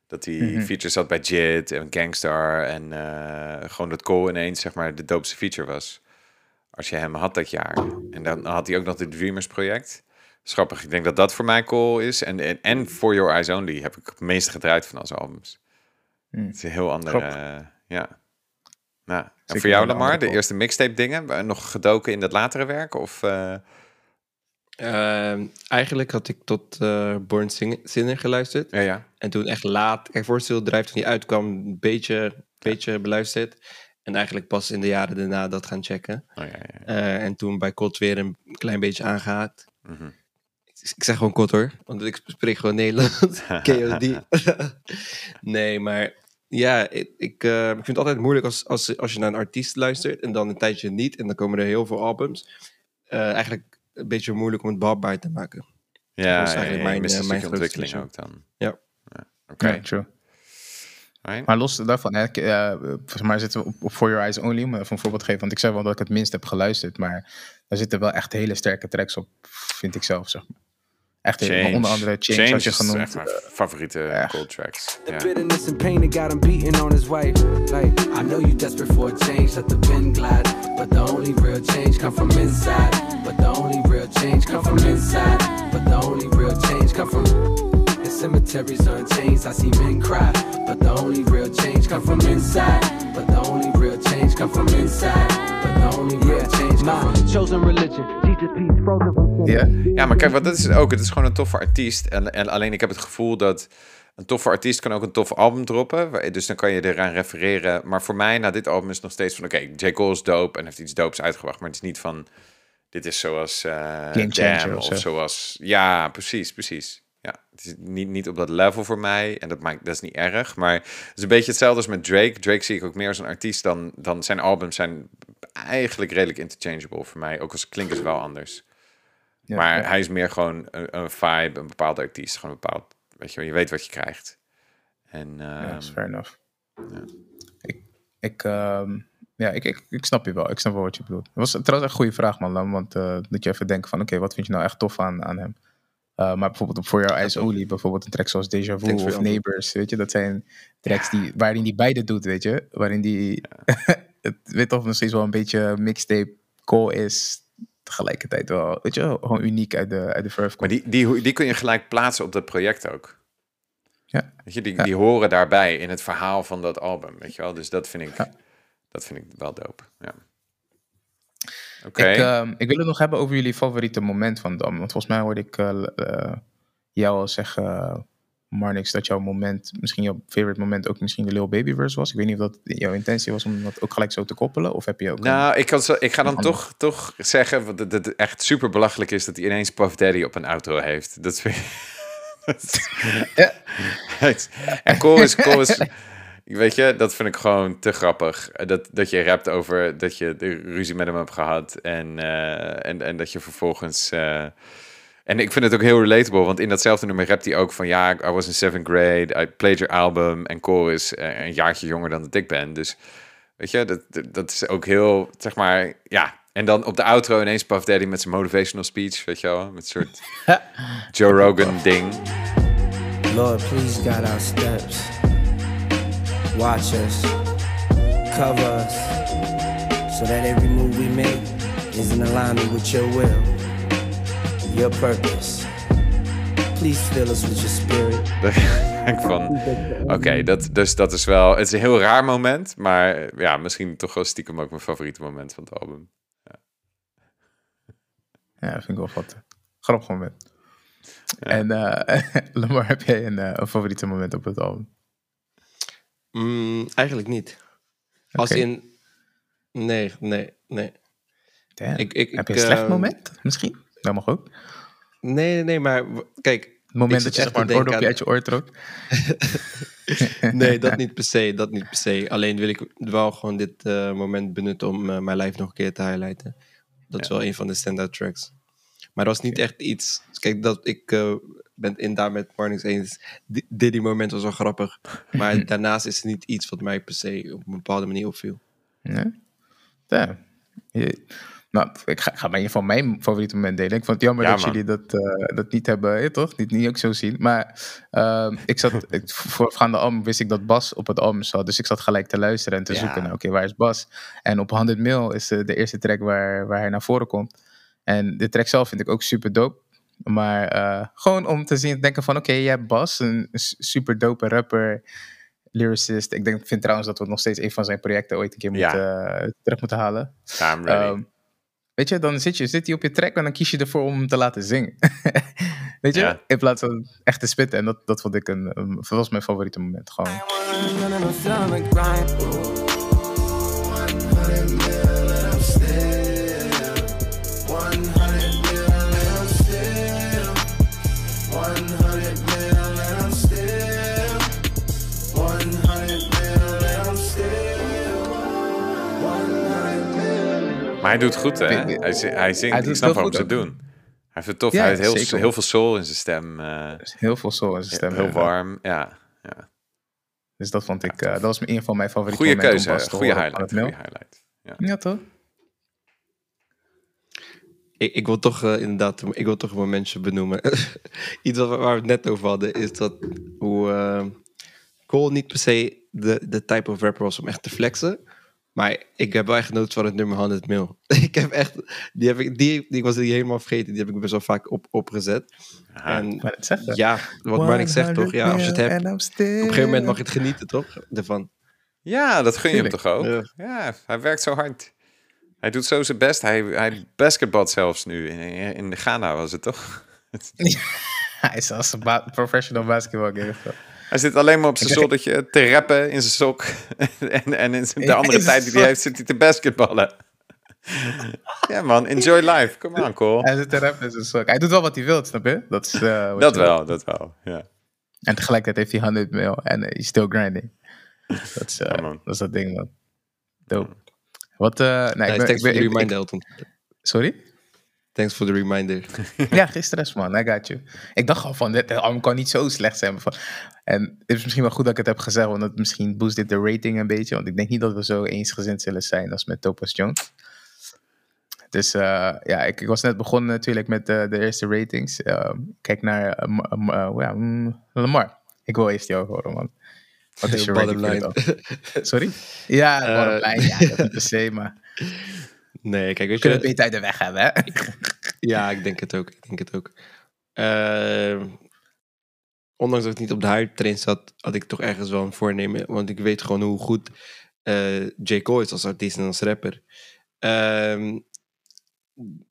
Dat hij Mhm. features had bij Jid en Gangstar. En eh, gewoon dat Cole ineens zeg maar de doopste feature was. Als je hem had dat jaar. En dan had hij ook nog het Dreamers project. Schappig. Ik denk dat dat voor mij Cole is. En, en, en For Your Eyes Only heb ik het meeste gedraaid van onze albums. Hmm. Het is een heel andere... Grappig. eh, ja. Nou, en voor jou, Lamar, de eerste mixtape dingen? eh, Nog gedoken in dat latere werk? Of... eh, Ehm, eigenlijk had ik tot eh Born Sinner geluisterd. ja, ja. En toen echt laat, kijk, Forest Drive toen die uitkwam, een beetje, beetje beluisterd. En eigenlijk pas in de jaren daarna dat gaan checken. Oh, ja, ja. Eh, en toen bij Kot weer een klein beetje aangehaakt. Mhm. Ik, ik zeg gewoon Kot hoor, want ik spreek gewoon Nederlands. KOD. nee, maar ja, ik, ik, eh, ik vind het altijd moeilijk als, als, als je naar een artiest luistert en dan een tijdje niet. En dan komen er heel veel albums. Eh, eigenlijk een beetje moeilijk om het behapbaar te maken. Ja, Dat is eigenlijk ja, mijn, eh, mijn ontwikkeling ook dan. Ja. Oké. Ja, true. Maar los daarvan, hè, ik, eh, volgens mij zitten we op, op For Your Eyes Only, om even een voorbeeld te geven. Want ik zei wel dat ik het minst heb geluisterd, maar daar zitten wel echt hele sterke tracks op, vind ik zelf, zeg maar. Echt, Change. onder andere Change, Change had je is genoemd. echt mijn favoriete echt. cold tracks. The bitterness and pain that got him beating on his wife. Like, I know you desperate for a change, let the pen glide. But But the only real change come from inside. But the only real change come from inside. But the only real change come from the cemeteries unchanged. I see men cry. But the only real change come from inside. But the only real change come from inside. But the only real change come from chosen religion. Jesus peace frozen from Ja? Ja, maar kijk, wat dat is ook. Het is gewoon een toffe artiest. En, en alleen ik heb het gevoel dat een toffe artiest kan ook een tof album droppen. Dus dan kan je eraan refereren. Maar voor mij, na dit album, is het nog steeds van... Oké, J. Cole is dope en heeft iets dopes uitgebracht. Maar het is niet van... Dit is zoals uh, Damn of of, zo. zoals... Ja, precies, precies. Ja, het is niet, niet op dat level voor mij. En dat, maakt, dat is niet erg. Maar het is een beetje hetzelfde als met Drake. Drake zie ik ook meer als een artiest dan... dan zijn albums zijn eigenlijk redelijk interchangeable voor mij. Ook als klinken ze wel anders. Ja, maar ja. hij is meer gewoon een, een vibe, een bepaalde artiest. Gewoon een bepaald, weet je je weet wat je krijgt. En Ja, ehm, fair enough. Ik, ik, ehm, ja, ik, ik, ik snap je wel. Ik snap wel wat je bedoelt. Het was trouwens echt een goede vraag, man. Want eh, dat je even denkt van, oké, wat vind je nou echt tof aan, aan hem? Eh, maar bijvoorbeeld Voor Jouw IJsolie, bijvoorbeeld een track zoals Deja Vu of. Neighbors, weet je? Dat zijn tracks die, waarin die beide doet, weet je? Waarin die, het weet toch nog steeds wel een beetje mixtape call is. Tegelijkertijd wel, weet je, gewoon uniek uit de, uit de verf maar die, die, die kun je gelijk plaatsen op dat project ook. Ja. Weet je, die, Ja. die horen daarbij in het verhaal van dat album, weet je wel. Dus dat vind ik, dat vind ik wel dope. Ja. Ik, ehm, ik wil het nog hebben over jullie favoriete moment van album. Want volgens mij hoorde ik eh, eh, jou al zeggen, Marnix, dat jouw moment, misschien jouw favorite moment ook misschien de Lil Baby verse was. Ik weet niet of dat jouw intentie was om dat ook gelijk zo te koppelen. Of heb je ook... een- Nou, ik, kan, zo- ik ga dan toch, toch zeggen wat het, echt super belachelijk is dat hij ineens Puff Daddy op een outro heeft. Dat vind ik. dat is- en Cole is, Cole is. Weet je, dat vind ik gewoon te grappig. Dat, dat je rapt over dat je de ruzie met hem hebt gehad. En, eh, en, en dat je vervolgens. eh, en ik vind het ook heel relatable, want in datzelfde nummer rapt hij ook van ja, I was in seventh grade, I played your album. En Cole is eh, een jaartje jonger dan dat ik ben. Dus weet je, dat, dat, dat is ook heel, zeg maar, ja. En dan op de outro ineens Puff Daddy met zijn motivational speech, weet je wel, met een soort Joe Rogan ding. Lord, please guide our steps. Watch us, cover us, so that every move we make is in alignment with your will, your purpose. Please fill us with your spirit. Van, oké, dat, dus dat is wel, het is een heel raar moment, maar ja, misschien toch wel stiekem ook mijn favoriete moment van het album. Ja, vind ik wel wat. Grappig moment. En eh Lamar, heb jij een, eh, een favoriete moment op het album? Mm, eigenlijk niet. Als in... Nee, nee, nee. Ik, ik, heb je een slecht eh, moment misschien? Dat mag ook. Nee, nee, maar kijk... Het moment dat je echt maar een oordopje denken uit je oor trok. Nee, dat niet per se, dat niet per se. Alleen wil ik wel gewoon dit eh, moment benutten om eh, mijn live nog een keer te highlighten. Dat is wel een van de standout tracks. Maar dat was niet echt iets... Kijk, dat ik eh, ben het in daar met Marnix eens. Di- Diddy moment was wel grappig. Maar daarnaast is het niet iets wat mij per se op een bepaalde manier opviel. Nee? Ja. Je- nou, ik ga, ga maar in ieder geval mijn favoriete moment delen. Ik vond het jammer Ja, dat man. jullie dat, eh, dat niet hebben, ja, toch? Niet, niet ook zo zien. Maar ehm, ik zat, ik, voorafgaande album wist ik dat Bas op het album zat. Dus ik zat gelijk te luisteren en te Ja. zoeken naar, oké, waar is Bas? En op 100 Mil is eh, de eerste track waar, waar hij naar voren komt. En de track zelf vind ik ook super dope. Maar eh, gewoon om te zien, denken van, oké, jij hebt Bas, een super dope rapper, lyricist. Ik denk, vind trouwens dat we nog steeds een van zijn projecten ooit een keer Ja. moeten, eh, terug moeten halen. Ja, I'm ready. Ehm, weet je, dan zit je zit hij op je track en dan kies je ervoor om hem te laten zingen. weet je, Ja. in plaats van echt te spitten. En dat, dat vond ik een, een dat was mijn favoriete moment. Gewoon. Maar hij doet het goed, hè? Hij, zi- hij zingt, hij ik snap waarom ze het doen. Hij heeft het tof, Ja, hij heeft heel, heel veel soul in zijn stem. eh, Dus heel veel soul in zijn stem. heel warm, ja. ja. Dus dat vond ik, eh, dat was in ieder geval mijn favoriete Goede moment. keuze, goede horen highlight. op 100 Goede highlight. Ja. Ja, toch? Ik, ik wil toch eh, inderdaad, ik wil toch een momentje benoemen. Iets wat, we- waar we het net over hadden, is dat hoe eh, Cole niet per se de, de type of rapper was om echt te flexen. Maar ik heb wel echt genoten van het nummer 100 mil. ik heb echt, die, heb ik, die, die was die helemaal vergeten. Die heb ik best wel vaak op, opgezet. En Maar het zeggen. ja, wat Marnik zegt toch? Ja, als je het hebt, op En een gegeven moment mag je het genieten toch? Ervan. Ja, dat gun je hem toch ook? Ja. Ja. hij werkt zo hard. Hij doet zo zijn best. Hij, hij basketbalt zelfs nu. In, in Ghana was het toch? Hij is als een ba- professional basketball. Hij zit alleen maar op zijn zoldertje te rappen in zijn sok. en, en in de andere tijd die hij heeft, zit hij te basketballen. ja man, enjoy life. Come on, Cole. Hij zit te rappen in zijn sok. Hij doet wel wat hij wil, snap je? Dat, is, eh, Dat je wil. wel, dat wel. Ja. En tegelijkertijd heeft hij 100 mil en hij is still grinding. Dat is, eh, Ja, man. dat is dat ding, man. Dope. Wat, eh nee, ik ben, ik- sorry? Thanks voor de reminder. Ja, geen stress, man. I got you. Ik dacht al van, dit album kan niet zo slecht zijn. Van- En het is misschien wel goed dat ik het heb gezegd, want het misschien boost dit de rating een beetje. Want ik denk niet dat we zo eensgezind zullen zijn als met Topaz Jones. Dus eh, ja, ik, ik was net begonnen natuurlijk met eh, de eerste ratings. Eh, kijk naar mm, Lamar. Ik wil eerst jou horen, man. Wat is je Bottom line. Sorry? Ja, bottom line. Ja, dat niet per se, maar Nee, kijk, we kunnen het je... beter uit de weg hebben, hè? Ja, ik denk het ook. Ik denk het ook. Ehm, ondanks dat ik niet op de hype train zat, had ik toch ergens wel een voornemen. Want ik weet gewoon hoe goed eh J. Cole is als artiest en als rapper. Ehm,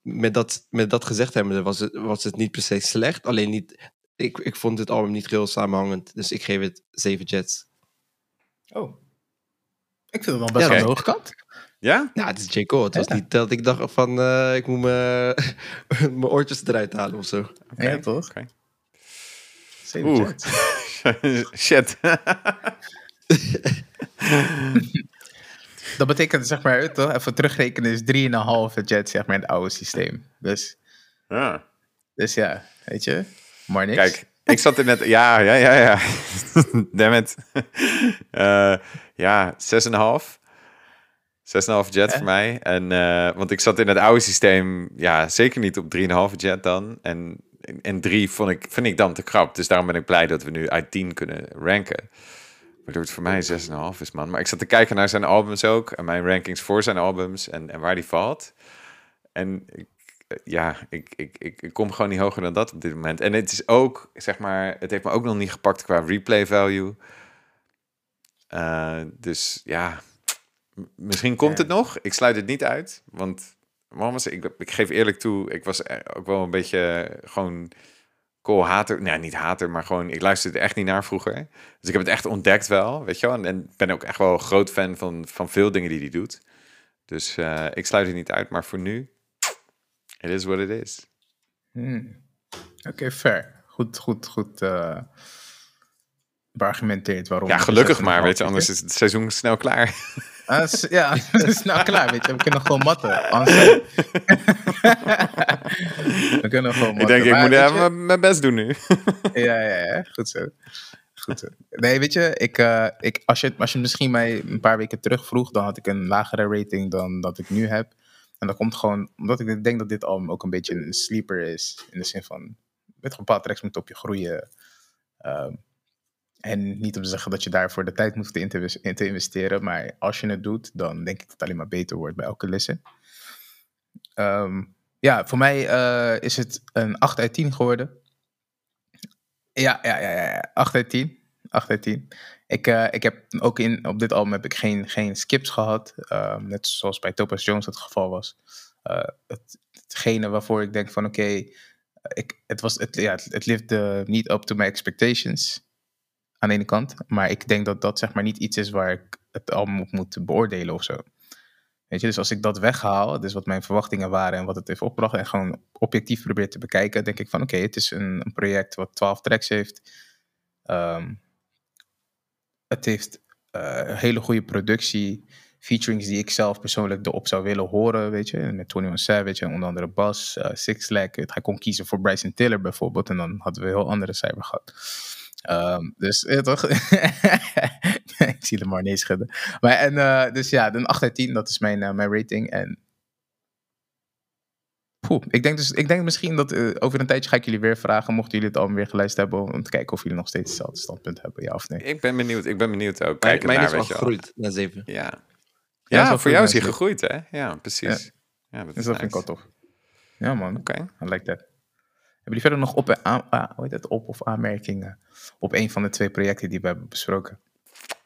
met, dat, met dat gezegd hebbende was het, was het niet per se slecht. Alleen niet, ik, ik vond het album niet heel samenhangend. Dus ik geef het 7 Jets. Oh. Ik vind het nog best Ja, wel aan de hoge kant. Ja? Ja, het is J. Cole. Het was Ja. niet dat ik dacht van, eh, ik moet mijn mijn oortjes eruit halen of zo. Ja, toch? Oké. Zeven Oeh. Shit. Dat betekent, zeg maar, toch, even terugrekenen is 3,5 Jets, zeg maar, in het oude systeem. Dus, Ja. dus ja, weet je, maar niks. Kijk, ik zat er net... Ja, ja, ja, ja. Damn it. Eh, ja, 6,5. 6,5 jet voor mij. En, eh, want ik zat in het oude systeem, ja, zeker niet op 3,5 jet dan. En, en 3 vond ik, vind ik dan te krap. Dus daarom ben ik blij dat we nu uit 10 kunnen ranken. Waardoor het voor mij 6,5 is, man. Maar ik zat te kijken naar zijn albums ook. En mijn rankings voor zijn albums. En, en waar die valt. En ik, eh, ja, ik, ik, ik, ik kom gewoon niet hoger dan dat op dit moment. En het is ook, zeg maar, het heeft me ook nog niet gepakt qua replay value. Eh, dus ja, misschien komt het nog. Ik sluit het niet uit. Want was ik, ik geef eerlijk toe, ik was eh, ook wel een beetje gewoon Cole hater. Nee, niet hater, maar gewoon, ik luisterde er echt niet naar vroeger. Dus ik heb het echt ontdekt wel, weet je wel. En, en ben ook echt wel een groot fan van, van veel dingen die hij doet. Dus eh, ik sluit het niet uit, maar voor nu, it is what it is. Hmm. Oké, fair. Goed, goed, goed eh beargumenteerd waarom. Ja, gelukkig 6,5 maar, weet je, anders is het seizoen snel klaar. Ah, ja, het is nou klaar, weet je. We kunnen gewoon matten. Anders- we kunnen gewoon matten. ik denk, ik moet even mijn- best doen nu. Ja, ja, ja. Goed zo. Goed zo. Nee, weet je, ik, eh, ik, als, je, als je misschien mij een paar weken terug vroeg, dan had ik een lagere rating dan dat ik nu heb. En dat komt gewoon omdat ik denk dat dit album ook een beetje een sleeper is. In de zin van, met bepaalde tracks moet op je groeien. Ehm, en niet om te zeggen dat je daarvoor de tijd moet in te investeren. Maar als je het doet, dan denk ik dat het alleen maar beter wordt bij elke listen. Ehm, ja, voor mij eh, is het een 8 uit 10 geworden. Ja, ja, ja, ja, ja. 8 uit 10. 8 uit 10. Ik, eh, ik heb ook in, op dit album heb ik geen, geen skips gehad. Ehm, net zoals bij Topaz Jones het geval was. Eh, het, hetgene waarvoor ik denk van oké, ik, het, was, het, ja, het, het niet up to my expectations. Aan de ene kant. Maar ik denk dat dat zeg maar niet iets is waar ik het album op moet beoordelen of zo. Weet je, dus als ik dat weghaal, dus wat mijn verwachtingen waren en wat het heeft opgebracht, en gewoon objectief probeer te bekijken, denk ik van oké, het is een, een project wat 12 tracks heeft. Ehm, het heeft eh, hele goede productie, featurings die ik zelf persoonlijk erop zou willen horen, weet je. Met 21 Savage en onder andere Bas, eh Six Lag. Hij kon kiezen voor Bryson Tiller bijvoorbeeld en dan hadden we een heel andere cijfer gehad. Ehm, dus ja, toch? ik zie hem maar nee schudden. Maar en, eh, dus ja, een 8 uit 10, dat is mijn, eh, mijn rating. En Poeh, ik denk dus, ik denk misschien dat eh, over een tijdje ga ik jullie weer vragen, mochten jullie het album weer geluisterd hebben, om te kijken of jullie nog steeds hetzelfde standpunt hebben, ja of nee. Ik ben benieuwd, ik ben benieuwd ook. Mijn, Kijken mijn naar, is al weet je wel. gegroeid naar 7. Ja. Ja, Ja, voor jou is hij gegroeid, hè? Ja, precies. Ja, dat is Dus dat vind ik nice. wel tof. Ja, man. Oké. I like that. Hebben jullie verder nog op, en aan, ah, hoe heet het, op of aanmerkingen op een van de twee projecten die we hebben besproken?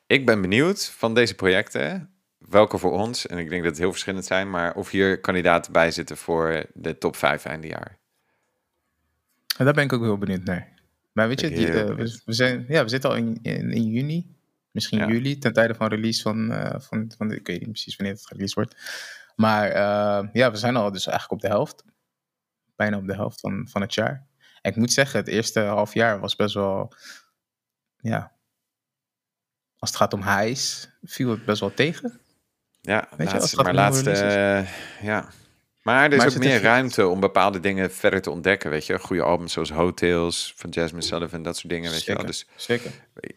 Ik ben benieuwd van deze projecten, welke voor ons, en ik denk dat het heel verschillend zijn, maar of hier kandidaten bij zitten voor de top 5 eindejaar. En daar ben ik ook heel benieuwd naar. Maar weet je, die, eh, we, zijn, ja, we zitten al in, in, in juni. Misschien Ja. juli, ten tijde van release van, eh, van, van de, ik weet niet precies wanneer het gereleased wordt. Maar eh, ja, we zijn al dus eigenlijk op de helft. Bijna op de helft van, van het jaar. En ik moet zeggen, het eerste half jaar was best wel, ja, als het gaat om highs, viel het best wel tegen. Ja, Weet je, laatste, het maar laatste, eh, ja. Maar er is Maar ook meer er- ruimte om bepaalde dingen verder te ontdekken, weet je. Goede albums zoals Hotels van Jasmine Sullivan, dat soort dingen, weet je wel. Dus zeker.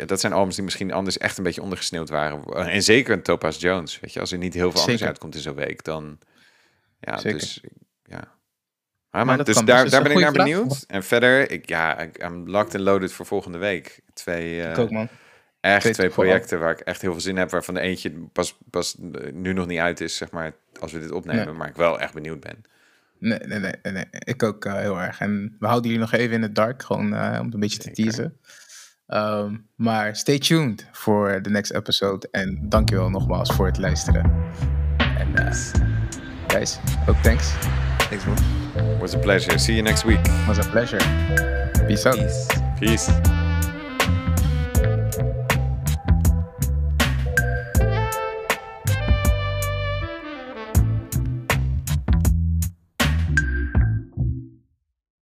dat zijn albums die misschien anders echt een beetje ondergesneeuwd waren. En zeker een Topaz Jones, weet je. Als er niet heel veel anders uitkomt in zo'n week, dan... Ja, Zeker. dus... Ja. Maar dus kan. daar, Dus daar dat ben ik naar benieuwd. En verder, ik, ja, ik, I'm locked and loaded voor volgende week. Twee, eh, ook, man. echt Twee projecten waar ik echt heel veel zin heb. Waarvan de eentje pas, pas eh, nu nog niet uit is, zeg maar, als we dit opnemen. Nee. Maar ik wel echt benieuwd ben. Nee, nee, nee, nee, ik ook eh, heel erg. En we houden jullie nog even in het dark, gewoon om een beetje te teasen. Ehm, maar stay tuned voor de next episode. En dankjewel nogmaals voor het luisteren. En guys, ook thanks. Thanks, man. Was a pleasure. See you next week. It was a pleasure. Peace out. Peace. Peace.